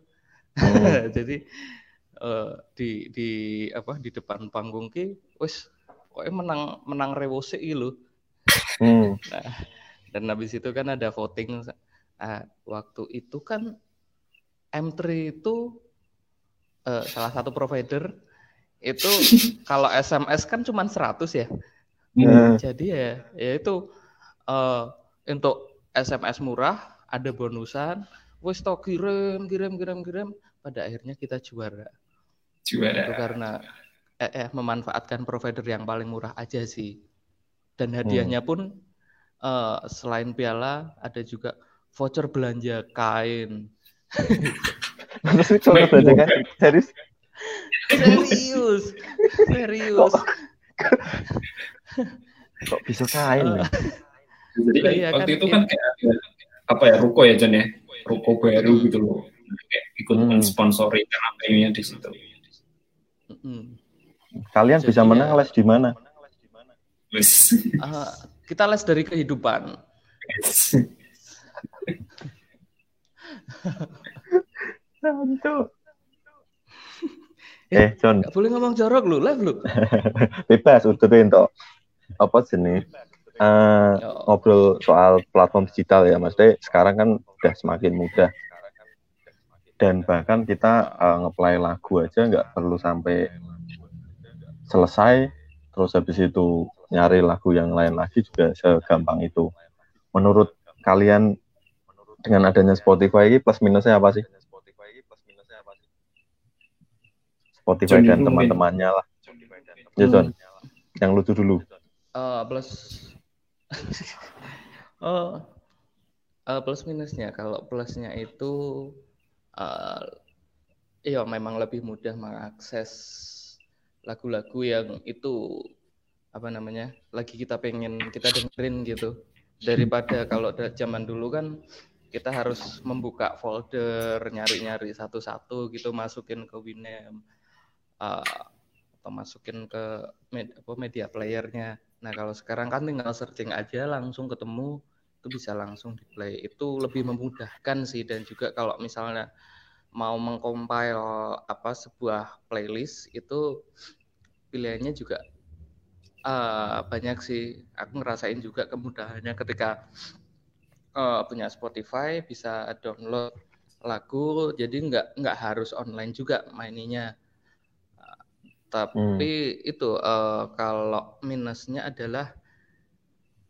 [SPEAKER 3] Hmm. Jadi uh, di di apa di depan panggung ki wis pokoknya menang menang rewose lho. Hmm. Nah, dan habis itu kan ada voting uh, waktu itu kan M3 itu uh, salah satu provider itu kalau SMS kan cuma 100 ya. Hmm. Jadi ya ya itu uh, untuk SMS murah ada bonusan, wis to kirim kirim kirim kirim pada akhirnya kita juara.
[SPEAKER 2] Juara.
[SPEAKER 3] Itu karena eh, eh, memanfaatkan provider yang paling murah aja sih. Dan hadiahnya hmm. pun uh, selain piala ada juga voucher belanja kain.
[SPEAKER 1] Voucher belanja kain serius?
[SPEAKER 3] Serius. Serius.
[SPEAKER 1] Kok, bisa kain ya?
[SPEAKER 2] Jadi iya, waktu kan, itu kan iya. kayak apa ya ruko ya Jan ya ruko baru gitu loh kayak ikut hmm. sponsori karena di situ
[SPEAKER 1] Kalian Jadi, bisa menang les di mana?
[SPEAKER 3] Les. Uh, kita les dari kehidupan.
[SPEAKER 1] eh, John.
[SPEAKER 3] Gak boleh ngomong jorok lu, live lu.
[SPEAKER 1] Bebas, udah untuk apa sini? Uh, ngobrol soal platform digital ya, Mas. Sekarang kan udah semakin mudah dan bahkan kita uh, ngeplay lagu aja nggak perlu sampai selesai terus habis itu nyari lagu yang lain lagi juga segampang itu menurut kalian dengan adanya Spotify ini plus minusnya apa sih? Spotify dan teman-temannya lah. Ya John. hmm. yang lucu dulu.
[SPEAKER 3] uh, plus. Uh, uh, plus minusnya. Kalau plusnya itu uh, ya memang lebih mudah mengakses lagu-lagu yang itu apa namanya lagi kita pengen kita dengerin gitu. Daripada kalau zaman dulu kan kita harus membuka folder nyari-nyari satu-satu gitu masukin ke Winem uh, atau masukin ke med apa media playernya. Nah kalau sekarang kan tinggal searching aja langsung ketemu itu bisa langsung di play itu lebih memudahkan sih dan juga kalau misalnya mau mengcompile apa sebuah playlist itu pilihannya juga uh, banyak sih. Aku ngerasain juga kemudahannya ketika uh, punya Spotify bisa download lagu jadi nggak nggak harus online juga maininya uh, tapi hmm. itu uh, kalau minusnya adalah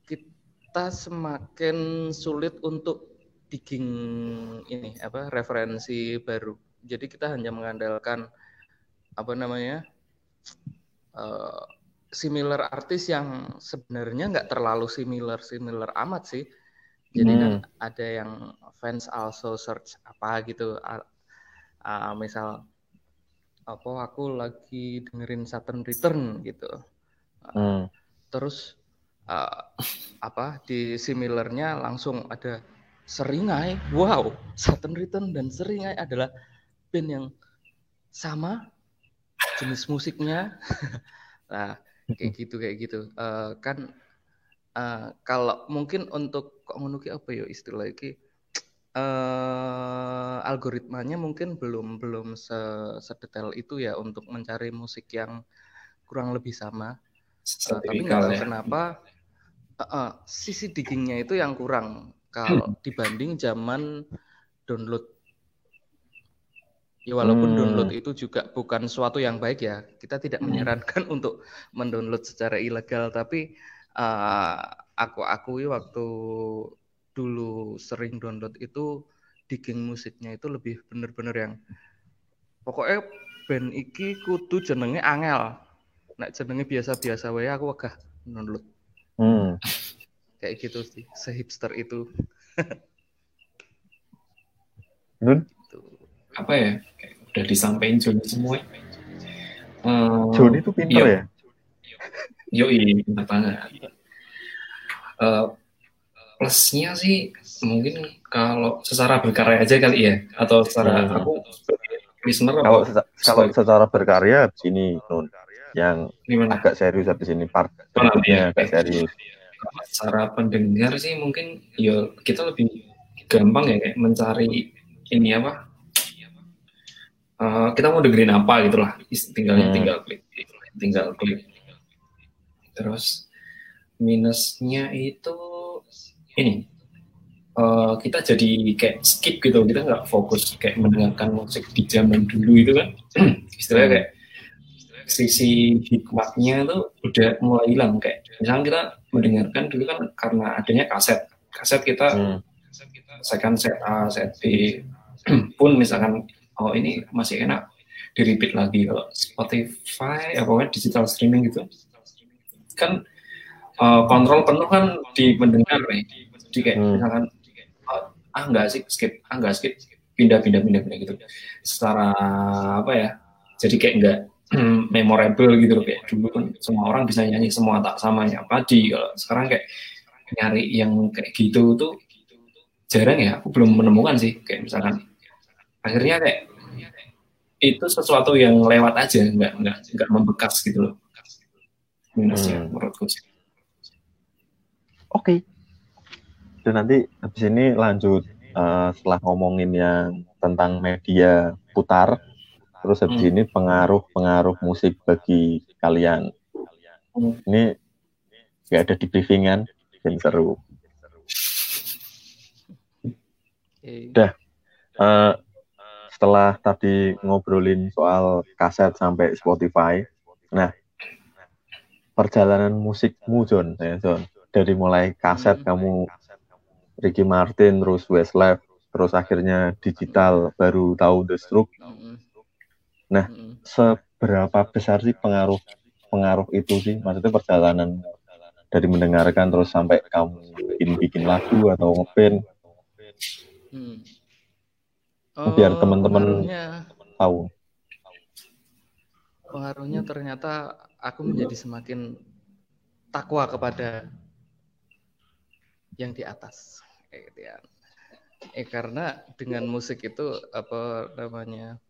[SPEAKER 3] kita semakin sulit untuk digging ini apa referensi baru. Jadi kita hanya mengandalkan apa namanya uh, similar artis yang sebenarnya nggak terlalu similar similar amat sih. Jadi hmm. ada yang fans also search apa gitu. Uh, uh, misal apa aku lagi dengerin Saturn Return gitu. Hmm. Terus uh, apa di similarnya langsung ada Seringai. Wow, Saturn Return dan Seringai adalah band yang sama jenis musiknya. nah, kayak gitu kayak gitu. Uh, kan uh, kalau mungkin untuk kok ngono apa ya istilah iki uh, algoritmanya mungkin belum belum sedetail itu ya untuk mencari musik yang kurang lebih sama. Uh, tapi nggak tahu ya. kenapa uh, uh, sisi diggingnya itu yang kurang kalau hmm. dibanding zaman download. Ya walaupun hmm. download itu juga bukan suatu yang baik ya. Kita tidak hmm. menyarankan untuk mendownload secara ilegal, tapi uh, aku akui waktu dulu sering download itu digging musiknya itu lebih bener-bener yang pokoknya band iki kudu jenenge angel. Nek jenenge biasa-biasa wae aku wegah download. Hmm. kayak gitu sih sehipster itu.
[SPEAKER 2] Nun? apa ya? Kayak udah disampaikan Joni semua.
[SPEAKER 1] Uh, Joni itu pintar ya?
[SPEAKER 2] yo ini pintar banget uh, plusnya sih mungkin kalau secara berkarya aja kali ya atau secara hmm. aku
[SPEAKER 1] listener kalau apa? kalau secara berkarya sini nun yang Gimana? agak serius habis ini part oh, ya, agak serius
[SPEAKER 2] secara pendengar sih mungkin ya kita lebih gampang ya kayak mencari ini apa uh, kita mau dengerin apa gitulah tinggal hmm. tinggal klik tinggal klik terus minusnya itu ini uh, kita jadi kayak skip gitu. Kita nggak fokus kayak mendengarkan musik di zaman dulu itu kan. Istilahnya kayak sisi hikmatnya tuh udah mulai hilang. Kayak misalnya kita mendengarkan dulu kan karena adanya kaset. Kaset kita hmm. second set A set B pun misalkan oh ini masih enak di repeat lagi. Kalau Spotify apa digital streaming gitu kan uh, kontrol penuh kan di mendengar nih. Jadi kayak hmm. misalkan ah enggak sih skip ah enggak skip pindah pindah pindah pindah gitu. Secara apa ya jadi kayak enggak memorable gitu loh kayak dulu kan semua orang bisa nyanyi semua tak sama ya padi. Kalau sekarang kayak nyari yang kayak gitu tuh jarang ya aku belum menemukan sih. Kayak misalkan akhirnya kayak itu sesuatu yang lewat aja nggak nggak nggak membekas gitu loh minusnya hmm. menurutku sih
[SPEAKER 1] oke okay dan nanti habis ini lanjut uh, setelah ngomongin yang tentang media putar terus habis hmm. ini pengaruh-pengaruh musik bagi kalian hmm. ini nggak ada di briefingan dan seru udah uh, setelah tadi ngobrolin soal kaset sampai Spotify nah perjalanan musikmu John ya John dari mulai kaset hmm. kamu Ricky Martin, terus Westlife, terus akhirnya digital, baru tahu The Stroke. Nah, seberapa besar sih pengaruh pengaruh itu sih? Maksudnya perjalanan dari mendengarkan terus sampai kamu bikin bikin lagu atau ngepen. Hmm. Oh, biar teman-teman tahu.
[SPEAKER 3] Pengaruhnya ternyata aku menjadi semakin takwa kepada yang di atas gitu ya. Eh karena dengan musik itu apa namanya?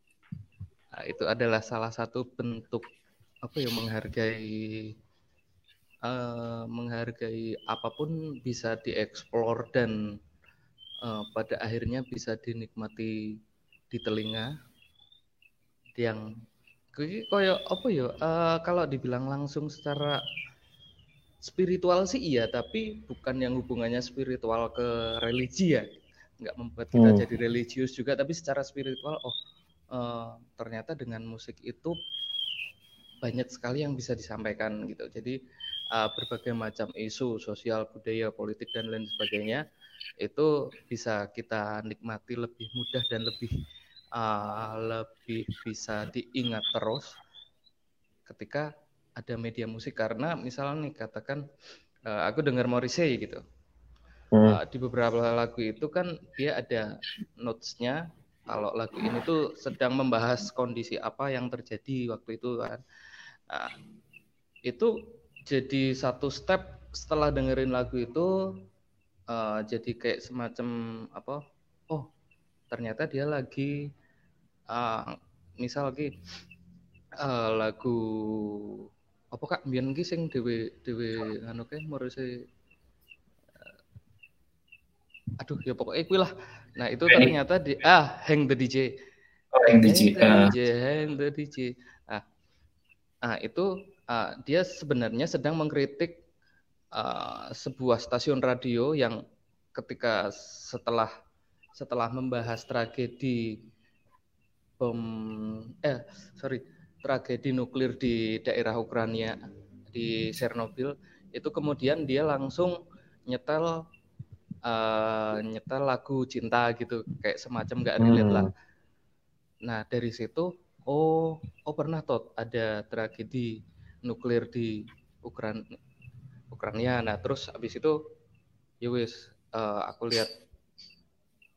[SPEAKER 3] Nah, itu adalah salah satu bentuk apa ya menghargai uh, menghargai apa pun bisa dieksplor dan uh, pada akhirnya bisa dinikmati di telinga yang kayak apa ya uh, kalau dibilang langsung secara spiritual sih iya, tapi bukan yang hubungannya spiritual ke religi ya. Nggak membuat kita hmm. jadi religius juga, tapi secara spiritual, oh uh, ternyata dengan musik itu banyak sekali yang bisa disampaikan gitu. Jadi uh, berbagai macam isu sosial, budaya, politik dan lain sebagainya itu bisa kita nikmati lebih mudah dan lebih uh, lebih bisa diingat terus ketika ada media musik karena misalnya nih katakan uh, aku dengar Morrissey gitu. Hmm. Uh, di beberapa lagu itu kan dia ada notes-nya kalau lagu ini tuh sedang membahas kondisi apa yang terjadi waktu itu kan. Nah, itu jadi satu step setelah dengerin lagu itu uh, jadi kayak semacam apa? Oh, ternyata dia lagi uh, misal lagi uh, lagu apa kak? Biar ki sing dewe dewe anu kae Morrissey aduh ya pokoknya kuwi lah. Nah itu ternyata di ah hang the DJ
[SPEAKER 2] oh, hang DJ
[SPEAKER 3] hang the uh. DJ hang the DJ ah ah itu ah, dia sebenarnya sedang mengkritik uh, sebuah stasiun radio yang ketika setelah setelah membahas tragedi bom eh sorry tragedi nuklir di daerah Ukraina di Chernobyl itu kemudian dia langsung nyetel uh, nyetel lagu cinta gitu kayak semacam gak relate hmm. lah. Nah dari situ oh oh pernah tot ada tragedi nuklir di Ukraina Ukraina. Nah terus abis itu ya wis uh, aku lihat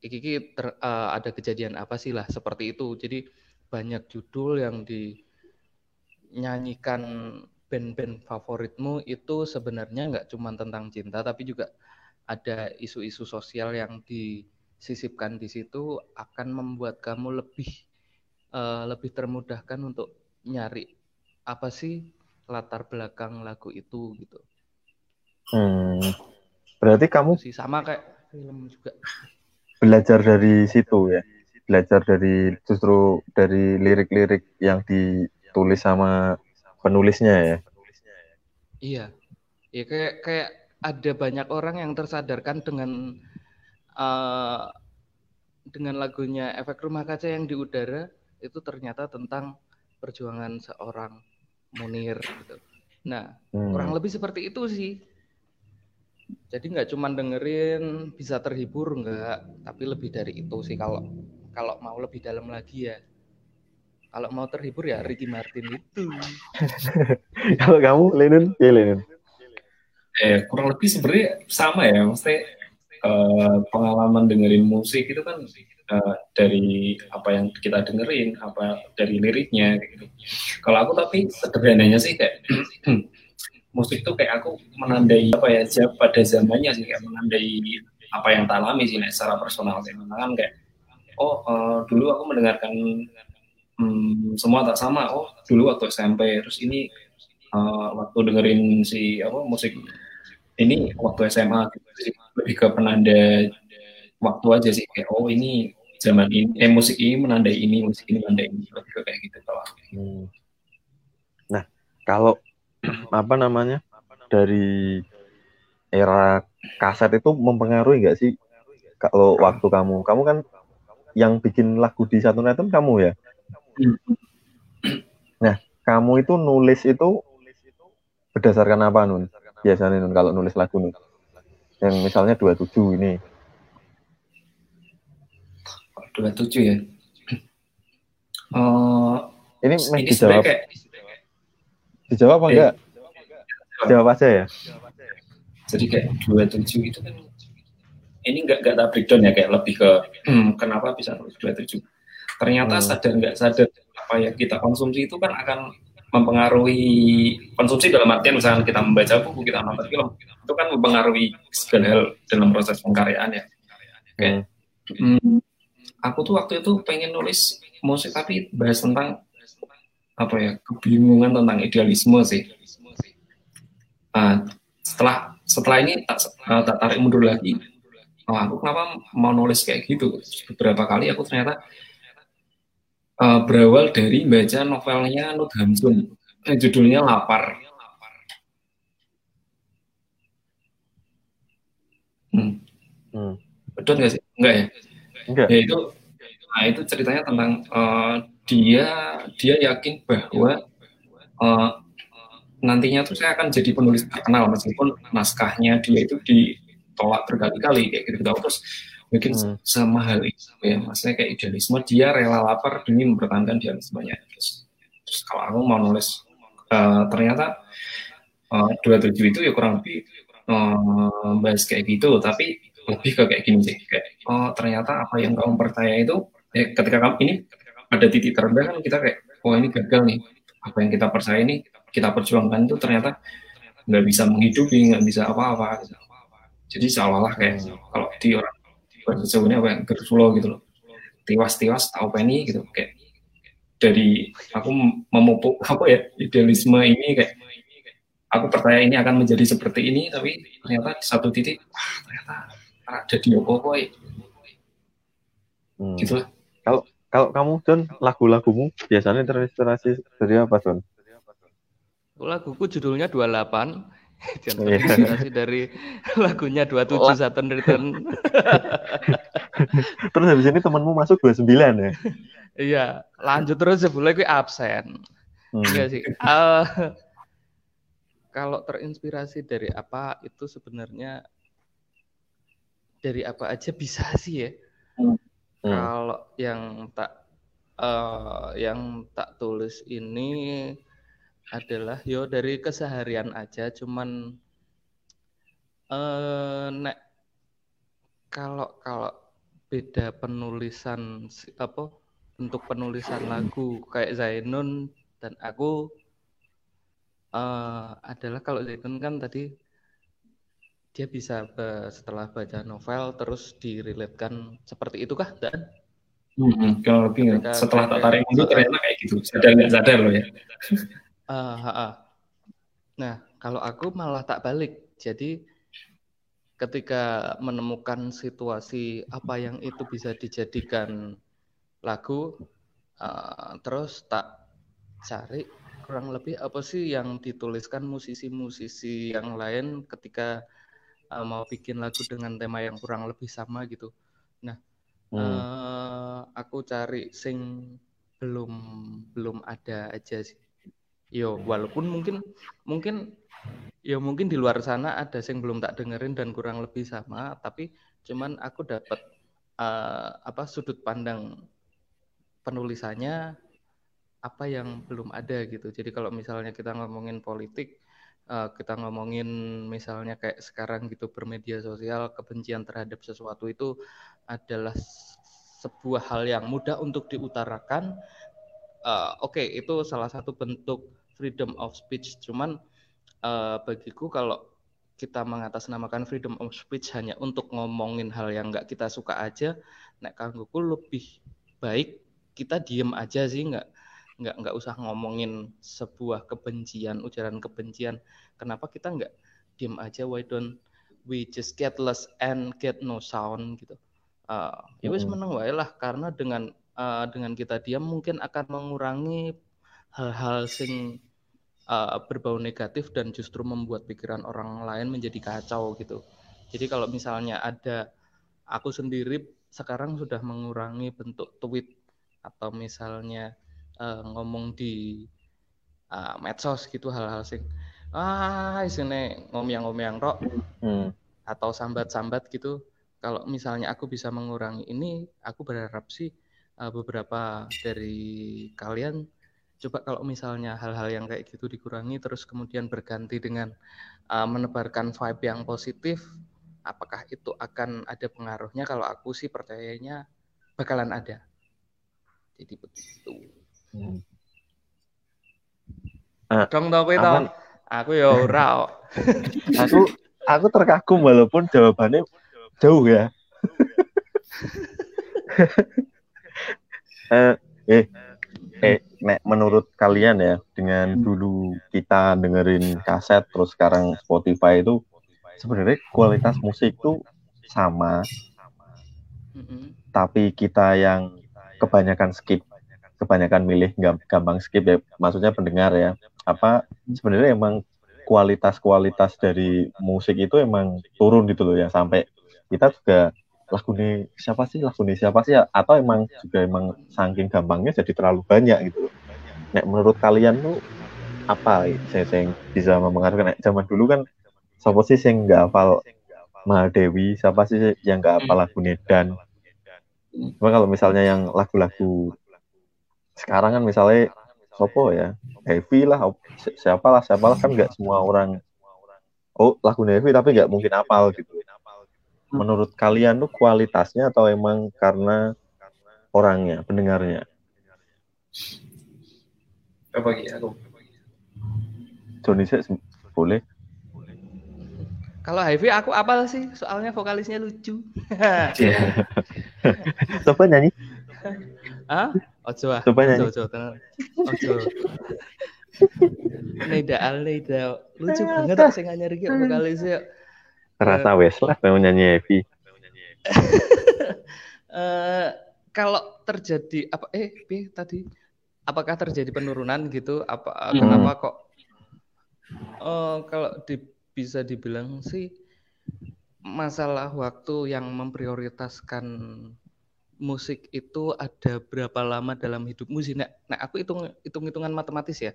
[SPEAKER 3] iki, ter, uh, ada kejadian apa sih lah seperti itu. Jadi banyak judul yang dinyanyikan band-band favoritmu itu sebenarnya nggak cuma tentang cinta tapi juga ada isu-isu sosial yang disisipkan di situ akan membuat kamu lebih uh, lebih termudahkan untuk nyari apa sih latar belakang lagu itu gitu.
[SPEAKER 1] Hmm. Berarti kamu
[SPEAKER 3] sih sama kayak film juga.
[SPEAKER 1] Belajar dari situ ya. Belajar dari justru dari lirik-lirik yang ditulis sama penulisnya ya.
[SPEAKER 3] Iya. Ya kayak kayak ada banyak orang yang tersadarkan dengan uh, dengan lagunya efek rumah kaca yang di udara itu ternyata tentang perjuangan seorang Munir gitu. Nah, hmm. kurang lebih seperti itu sih. Jadi nggak cuma dengerin bisa terhibur nggak, tapi lebih dari itu sih kalau kalau mau lebih dalam lagi ya. Kalau mau terhibur ya Ricky Martin itu.
[SPEAKER 1] kalau kamu Lennon, ya Lennon
[SPEAKER 2] eh kurang lebih sebenarnya sama ya maksudnya uh, pengalaman dengerin musik itu kan uh, dari apa yang kita dengerin apa dari liriknya gitu kalau aku tapi sederhananya sih kayak musik tuh kayak aku menandai apa ya pada zamannya sih kayak menandai apa yang tak alami sih nih, secara personal kayak kan kayak oh uh, dulu aku mendengarkan hmm, semua tak sama oh dulu waktu SMP terus ini uh, waktu dengerin si apa musik ini waktu SMA gitu. Lebih ke penanda waktu aja sih kayak oh ini zaman ini eh musik ini menandai ini musik ini menandai ini lebih ke kayak gitu kalau hmm.
[SPEAKER 1] nah kalau apa namanya? Dari era kaset itu mempengaruhi nggak sih kalau waktu kamu? Kamu kan yang bikin lagu di satu neton kamu ya? Hmm. nah kamu itu nulis itu berdasarkan apa nun? Biasanya nun kalau nulis lagu nih. Yang misalnya 27 ini.
[SPEAKER 2] 27 ya? Uh,
[SPEAKER 1] ini, ini dijawab kayak... dijawab apa eh, enggak? Jawab aja ya.
[SPEAKER 2] Jadi kayak 27 itu kan ini enggak enggak tak breakdown ya kayak lebih ke hmm, kenapa bisa nulis 27 ternyata hmm. sadar enggak sadar apa yang kita konsumsi itu kan akan mempengaruhi konsumsi dalam artian misalnya kita membaca buku, kita nonton film, itu kan mempengaruhi segala hal dalam proses pengkaryaan ya. Kayak, hmm, aku tuh waktu itu pengen nulis musik tapi bahas tentang apa ya kebingungan tentang idealisme sih. Nah, setelah setelah ini tak, uh, tak tarik mundur lagi, oh, aku kenapa mau nulis kayak gitu? Beberapa kali aku ternyata uh, berawal dari baca novelnya Nut Hamsun yang judulnya Lapar. Hmm. Hmm. Betul nggak sih? Enggak ya? Enggak. Ya itu, nah itu ceritanya tentang uh, dia dia yakin bahwa uh, nantinya tuh saya akan jadi penulis terkenal meskipun naskahnya dia itu ditolak berkali-kali kayak gitu terus mungkin hmm. semahal itu ya. Maksudnya kayak idealisme dia rela lapar demi mempertahankan idealismenya terus terus kalau aku mau nulis uh, ternyata dua uh, tujuh itu ya kurang lebih uh, bahas kayak gitu. Tapi lebih ke kayak gini sih kayak oh ternyata apa yang kamu percaya itu ya ketika kamu ini ada titik terendah kan kita kayak oh ini gagal nih. Apa yang kita percaya ini kita perjuangkan itu ternyata nggak bisa menghidupi nggak bisa apa-apa. Jadi seolah-olah kayak kalau di orang bahasa apa yang gersulo gitu loh. Tiwas-tiwas tahu penny gitu. Kayak dari aku memupuk apa ya idealisme ini kayak aku percaya ini akan menjadi seperti ini tapi ternyata di satu titik wah ternyata ada di opo
[SPEAKER 1] hmm. gitu lah kalau kamu John lagu-lagumu biasanya terinspirasi dari apa John
[SPEAKER 3] laguku judulnya 28 dan oh, iya. terinspirasi dari lagunya 27 oh. Saturn Return.
[SPEAKER 1] terus habis ini temanmu masuk 29 ya?
[SPEAKER 3] iya, lanjut terus sebelumnya gue absen. Hmm. Iya sih. Uh, kalau terinspirasi dari apa itu sebenarnya dari apa aja bisa sih ya. Hmm. Kalau yang tak uh, yang tak tulis ini adalah yo dari keseharian aja. Cuman eh nek kalau kalau beda penulisan apa untuk penulisan lagu kayak Zainun dan aku uh, adalah kalau Zainun kan tadi dia bisa setelah baca novel terus diriletkan seperti itu kah dan
[SPEAKER 2] hmm, kalau lebih setelah tak tarik mundur ternyata kayak gitu sadar nggak sadar loh ya
[SPEAKER 3] Uh, uh, uh. Nah, kalau aku malah tak balik. Jadi ketika menemukan situasi apa yang itu bisa dijadikan lagu, uh, terus tak cari kurang lebih apa sih yang dituliskan musisi-musisi yang lain ketika uh, mau bikin lagu dengan tema yang kurang lebih sama gitu. Nah, hmm. uh, aku cari sing belum belum ada aja sih yo walaupun mungkin mungkin ya mungkin di luar sana ada yang belum tak dengerin dan kurang lebih sama tapi cuman aku dapat uh, apa sudut pandang penulisannya apa yang belum ada gitu jadi kalau misalnya kita ngomongin politik uh, kita ngomongin misalnya kayak sekarang gitu bermedia sosial kebencian terhadap sesuatu itu adalah sebuah hal yang mudah untuk diutarakan uh, oke okay, itu salah satu bentuk freedom of speech. Cuman uh, bagiku kalau kita mengatasnamakan freedom of speech hanya untuk ngomongin hal yang nggak kita suka aja, nek kangguku lebih baik kita diem aja sih nggak nggak nggak usah ngomongin sebuah kebencian ujaran kebencian. Kenapa kita nggak diem aja why don't we just get less and get no sound gitu? Uh, ya wis meneng wae lah karena dengan uh, dengan kita diam mungkin akan mengurangi hal-hal sing uh, berbau negatif dan justru membuat pikiran orang lain menjadi kacau gitu. Jadi kalau misalnya ada aku sendiri sekarang sudah mengurangi bentuk tweet atau misalnya uh, ngomong di uh, medsos gitu hal-hal sing ah isine ngomong-ngomong rok hmm. atau sambat-sambat gitu. Kalau misalnya aku bisa mengurangi ini, aku berharap sih uh, beberapa dari kalian coba kalau misalnya hal-hal yang kayak gitu dikurangi terus kemudian berganti dengan uh, menebarkan vibe yang positif apakah itu akan ada pengaruhnya kalau aku sih percayanya bakalan ada jadi begitu uh, dong tau itu aku ya ora
[SPEAKER 1] aku aku terkagum walaupun jawabannya jauh ya. Eh eh eh nek menurut kalian ya dengan dulu kita dengerin kaset terus sekarang Spotify itu sebenarnya kualitas musik tuh sama. Hmm. tapi kita yang kebanyakan skip kebanyakan milih gampang skip ya. Maksudnya pendengar ya. Apa sebenarnya emang kualitas-kualitas dari musik itu emang turun gitu loh ya. Sampai kita juga lagu ini siapa sih? Lagu ini siapa sih? Atau emang juga emang saking gampangnya jadi terlalu banyak gitu. Nek menurut kalian tuh apa? Saya yang bisa mempengaruhi zaman dulu kan siapa sih yang nggak hafal Mahadewi siapa sih yang nggak hafal lagu Nedan cuma kalau misalnya yang lagu-lagu sekarang kan misalnya Sopo ya Heavy lah siapa lah siapa lah kan nggak semua orang oh lagu Heavy tapi nggak mungkin hafal gitu menurut kalian tuh kualitasnya atau emang karena orangnya pendengarnya
[SPEAKER 2] apa aku
[SPEAKER 1] Joni sih boleh.
[SPEAKER 3] Kalau Heavy aku apal sih, soalnya vokalisnya lucu.
[SPEAKER 1] Iya. Coba nyanyi.
[SPEAKER 3] Ah, ojo ah.
[SPEAKER 1] Coba nyanyi.
[SPEAKER 3] Ojo, tenang. Ojo. Neda al Neda lucu banget tak sing anyar iki vokalisnya.
[SPEAKER 1] Rasa wes lah mau nyanyi Heavy.
[SPEAKER 3] uh, kalau terjadi apa eh B tadi apakah terjadi penurunan gitu apa hmm. kenapa kok Oh, kalau di, bisa dibilang sih masalah waktu yang memprioritaskan musik itu ada berapa lama dalam hidup musik. Nah, nah aku hitung hitung hitungan matematis ya.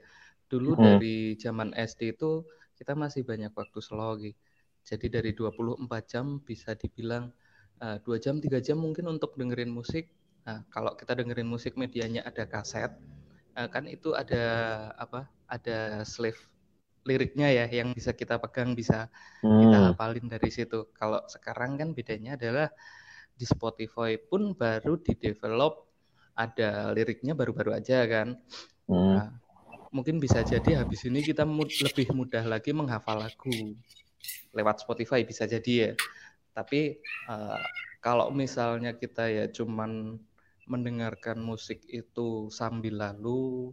[SPEAKER 3] Dulu hmm. dari zaman SD itu kita masih banyak waktu slow gitu. Jadi dari 24 jam bisa dibilang uh, eh, 2 jam, 3 jam mungkin untuk dengerin musik. Nah, kalau kita dengerin musik medianya ada kaset, uh, kan itu ada apa? Ada slave liriknya ya yang bisa kita pegang bisa hmm. kita hafalin dari situ. Kalau sekarang kan bedanya adalah di Spotify pun baru di develop ada liriknya baru-baru aja kan. Hmm. Nah, mungkin bisa jadi habis ini kita mud lebih mudah lagi menghafal lagu lewat Spotify bisa jadi ya. Tapi uh, kalau misalnya kita ya cuman mendengarkan musik itu sambil lalu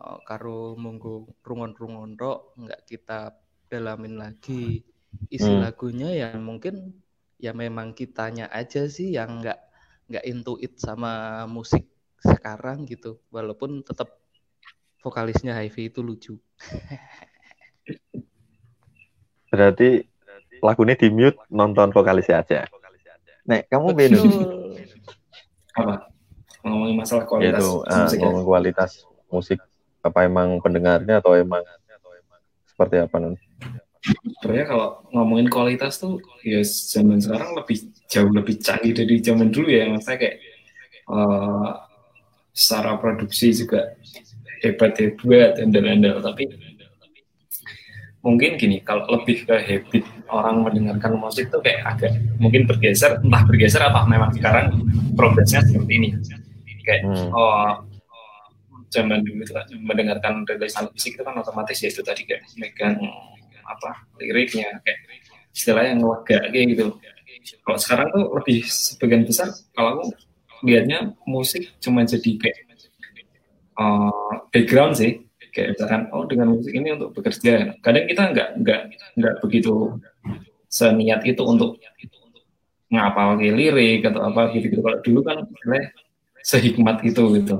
[SPEAKER 3] uh, karo monggo rungon-rungon tok nggak kita dalamin lagi isi hmm. lagunya ya mungkin ya memang kitanya aja sih yang nggak nggak intuit sama musik sekarang gitu. Walaupun tetap vokalisnya Hivi itu lucu.
[SPEAKER 1] Berarti lagunya di mute nonton vokalisnya aja. Nek, kamu beda
[SPEAKER 2] apa? Ngomongin masalah kualitas
[SPEAKER 1] Yaitu, uh, musik ya? kualitas musik. Apa emang pendengarnya atau emang seperti apa non?
[SPEAKER 2] Sebenarnya kalau ngomongin kualitas tuh ya zaman sekarang lebih jauh lebih canggih dari zaman dulu ya. Maksudnya kayak uh, secara produksi juga hebat-hebat dan andal tapi mungkin gini kalau lebih ke habit orang mendengarkan musik tuh kayak agak mungkin bergeser entah bergeser apa memang sekarang progresnya seperti ini. Kayak hmm. oh zaman dulu itu kan mendengarkan rilisan musik itu kan otomatis ya itu tadi kayak megang apa liriknya kayak istilah yang lega kayak gitu. Kalau sekarang tuh lebih sebagian besar kalau aku lihatnya musik cuma jadi kayak uh, background sih. Kayak misalkan oh dengan musik ini untuk bekerja. Kadang kita nggak nggak nggak begitu seniat itu untuk ngapal lirik atau apa gitu gitu kalau dulu kan sehikmat itu gitu.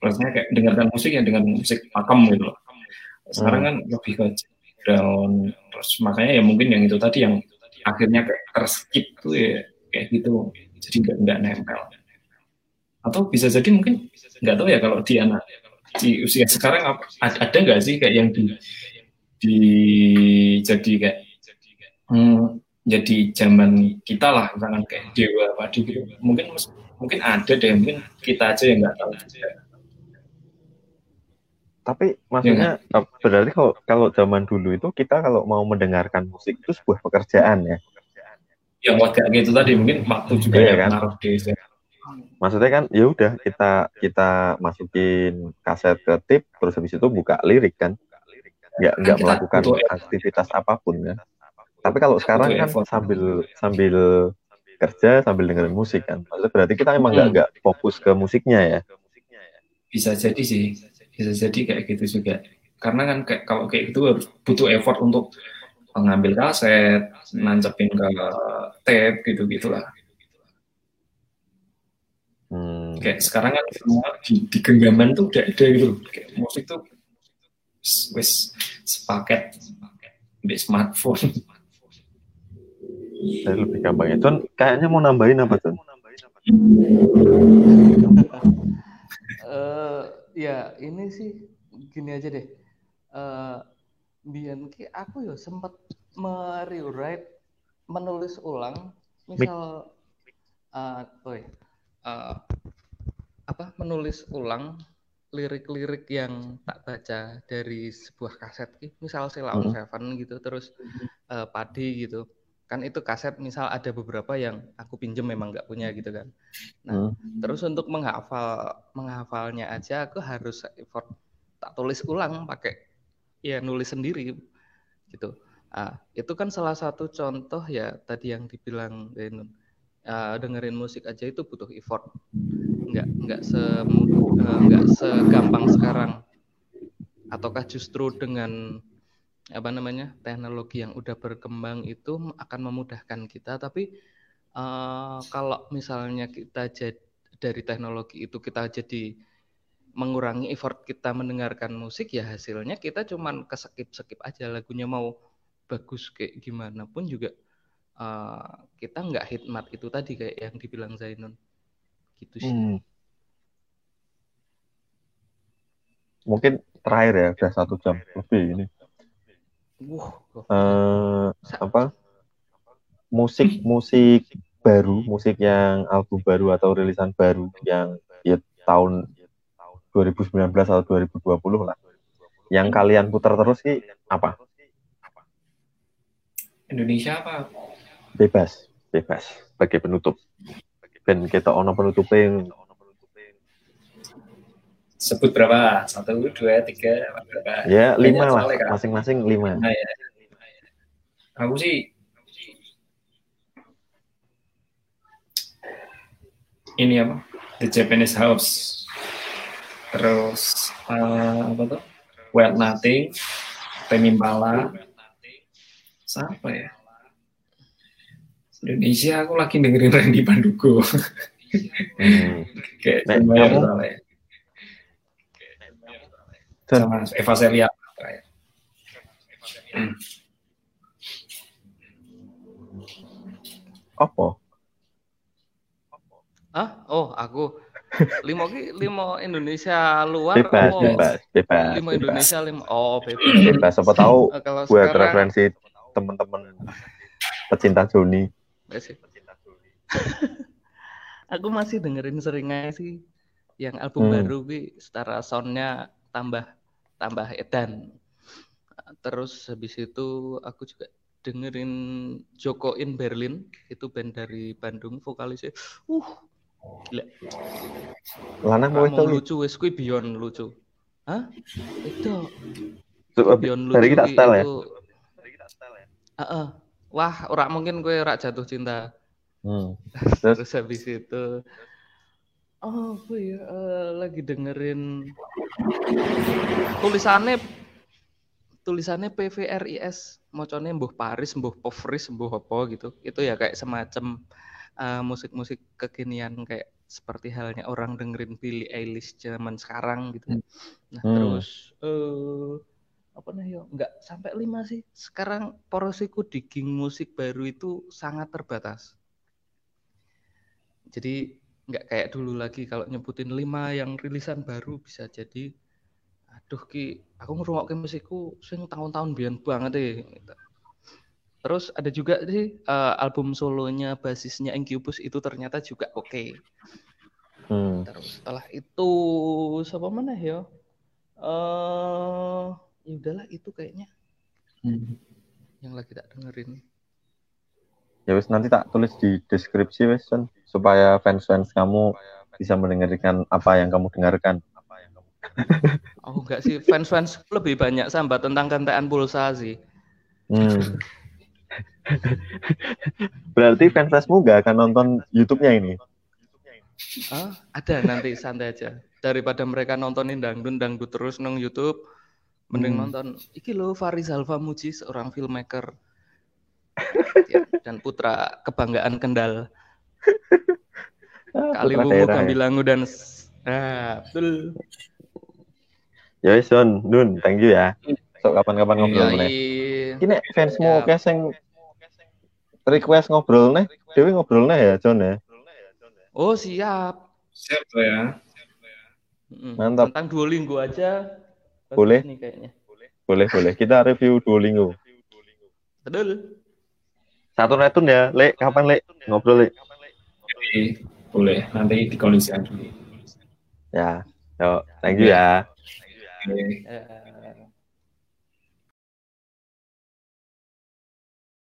[SPEAKER 2] Rasanya kayak dengarkan musik ya dengan musik pakem gitu. Loh sekarang hmm. kan lebih ke down terus makanya ya mungkin yang itu tadi yang akhirnya kayak terskip tuh ya kayak gitu. Jadi nggak nggak nempel. Atau bisa jadi mungkin nggak tahu ya kalau di anak di usia sekarang ada, ada nggak sih kayak yang di di jadi kayak hmm, jadi zaman kita lah misalkan kayak dewa padi gitu. Mungkin mungkin ada deh mungkin kita aja yang nggak tahu
[SPEAKER 1] tapi maksudnya ya. berarti kalau kalau zaman dulu itu kita kalau mau mendengarkan musik itu sebuah pekerjaan ya.
[SPEAKER 2] Yang waktu gitu tadi mungkin waktu juga ya kan.
[SPEAKER 1] Maksudnya kan ya udah kita kita masukin kaset ke tip terus habis itu buka lirik kan. Nggak kan nggak melakukan aktivitas apa pun kan. Tapi kalau sekarang kan sambil sambil kerja sambil dengerin musik kan. Maksudnya berarti kita emang nggak hmm. nggak fokus ke musiknya ya.
[SPEAKER 2] Bisa jadi sih bisa jadi kayak gitu juga. Karena kan kayak kalau kayak itu harus butuh effort untuk mengambil kaset nancepin ke tape gitu gitulah. Hmm. kayak sekarang kan semua di, di genggaman tuh udah ada gitu. Kayak musik tuh wes sepaket di smartphone.
[SPEAKER 1] Saya lebih gampang ya Tuan kayaknya mau nambahin apa tuh
[SPEAKER 3] uh, ya ini sih gini aja deh. uh, biyen ki aku ya sempat merewrite menulis ulang misal uh, oh uh, apa menulis ulang lirik-lirik yang tak baca dari sebuah kaset misal Sheila on hmm. Seven gitu terus uh, Padi gitu kan itu kaset misal ada beberapa yang aku pinjem memang nggak punya gitu kan. Nah hmm. terus untuk menghafal menghafalnya aja aku harus effort tak tulis ulang pakai ya nulis sendiri gitu. Ah itu kan salah satu contoh ya tadi yang dibilang Denun uh, dengerin musik aja itu butuh effort. Nggak nggak se uh, nggak segampang sekarang. Ataukah justru dengan apa namanya teknologi yang udah berkembang itu akan memudahkan kita. Tapi uh, kalau misalnya kita jadi dari teknologi itu kita jadi mengurangi effort kita mendengarkan musik ya hasilnya kita cuman keskip skip aja lagunya. Mau bagus kayak gimana pun juga uh, kita nggak hikmat itu tadi kayak yang dibilang Zainun. Gitu sih. Hmm.
[SPEAKER 1] mungkin terakhir ya udah satu jam lebih ini uh, apa? Musik musik baru musik yang album baru atau rilisan baru yang ya tahun 2019 atau 2020 lah. Yang kalian putar terus sih apa?
[SPEAKER 2] Indonesia apa?
[SPEAKER 1] Bebas bebas. Sebagai penutup. Dan kita ono penutupnya
[SPEAKER 2] sebut berapa? Satu, dua, tiga, berapa?
[SPEAKER 1] Ya, lima lah. Masing-masing lima. Nah, ya.
[SPEAKER 2] Aku sih ini apa? The Japanese House. Terus uh, apa tuh? Well Nothing, Pemimpala. Siapa ya? Indonesia aku lagi dengerin Randy Pandugo. Hmm. Kayak nah, kamu, ya. Dan, sama Eva Celia.
[SPEAKER 1] Hmm. Apa?
[SPEAKER 3] Ah, oh aku limo ki limo Indonesia luar
[SPEAKER 1] bebas, oh, bebas, bebas,
[SPEAKER 3] limo bebas. Indonesia limo oh
[SPEAKER 1] bebas. Bebas, siapa tahu kalau gue sekarang... referensi teman-teman pecinta Joni.
[SPEAKER 3] aku masih dengerin sering aja sih yang album hmm. baru ki setara soundnya tambah tambah edan. Terus habis itu aku juga dengerin Joko in Berlin itu band dari Bandung vokalisnya. Uh gila.
[SPEAKER 1] Lanang mau itu
[SPEAKER 3] lucu wes kui beyond lucu. Hah? Itu.
[SPEAKER 1] Beyond lucu dari kita style ya
[SPEAKER 3] style ya? uh -uh. wah ora mungkin gue ora jatuh cinta. Hmm. terus habis itu Oh, apa ya? Uh, lagi dengerin tulisannya tulisannya PVRIS mocone mbuh Paris, mbuh Povris, mbuh apa gitu. Itu ya kayak semacam uh, musik-musik kekinian kayak seperti halnya orang dengerin Billie Eilish zaman sekarang gitu. Nah, hmm. terus uh, apa nih yo nggak sampai lima sih sekarang porosiku digging musik baru itu sangat terbatas jadi nggak kayak dulu lagi kalau nyebutin lima yang rilisan baru bisa jadi aduh ki aku ngerungok musikku sing tahun-tahun biar banget deh terus ada juga sih uh, album solonya basisnya Incubus itu ternyata juga oke okay. hmm. terus setelah itu siapa mana ya uh, ya udahlah itu kayaknya hmm. yang lagi tak dengerin
[SPEAKER 1] ya wes nanti tak tulis di deskripsi wes kan supaya fans-fans kamu bisa mendengarkan apa yang kamu dengarkan.
[SPEAKER 3] Oh enggak sih, fans-fans lebih banyak sambat tentang kentean pulsa sih. Hmm.
[SPEAKER 1] Berarti fans-fansmu gak akan nonton YouTube-nya ini?
[SPEAKER 3] Oh, ada nanti santai aja. Daripada mereka nontonin dangdut dangdut terus nong YouTube, mending hmm. nonton iki lo Faris Alfa Muji seorang filmmaker ya, dan putra kebanggaan Kendal. Kali Kaliwungu Kambilangu ya. dan ah, betul.
[SPEAKER 1] Ya wis Don, Dun, thank you ya. So kapan-kapan ngobrol nih. Ini fansmu ya. sing request ngobrol nih. Dewi ngobrol nih ya, John ya.
[SPEAKER 3] Oh, siap.
[SPEAKER 2] Siap tuh ya.
[SPEAKER 3] Mantap. Tentang Duolingo aja.
[SPEAKER 1] Boleh. Nih kayaknya. Boleh, boleh. Kita review Duolingo.
[SPEAKER 3] Betul.
[SPEAKER 4] Satu netun ya, Le. Kapan, Le? Ngobrol, Le.
[SPEAKER 2] Jadi, boleh. Nanti dikondisikan dulu.
[SPEAKER 1] Ya. Yo, thank you ya.
[SPEAKER 2] Oke.
[SPEAKER 3] Ya.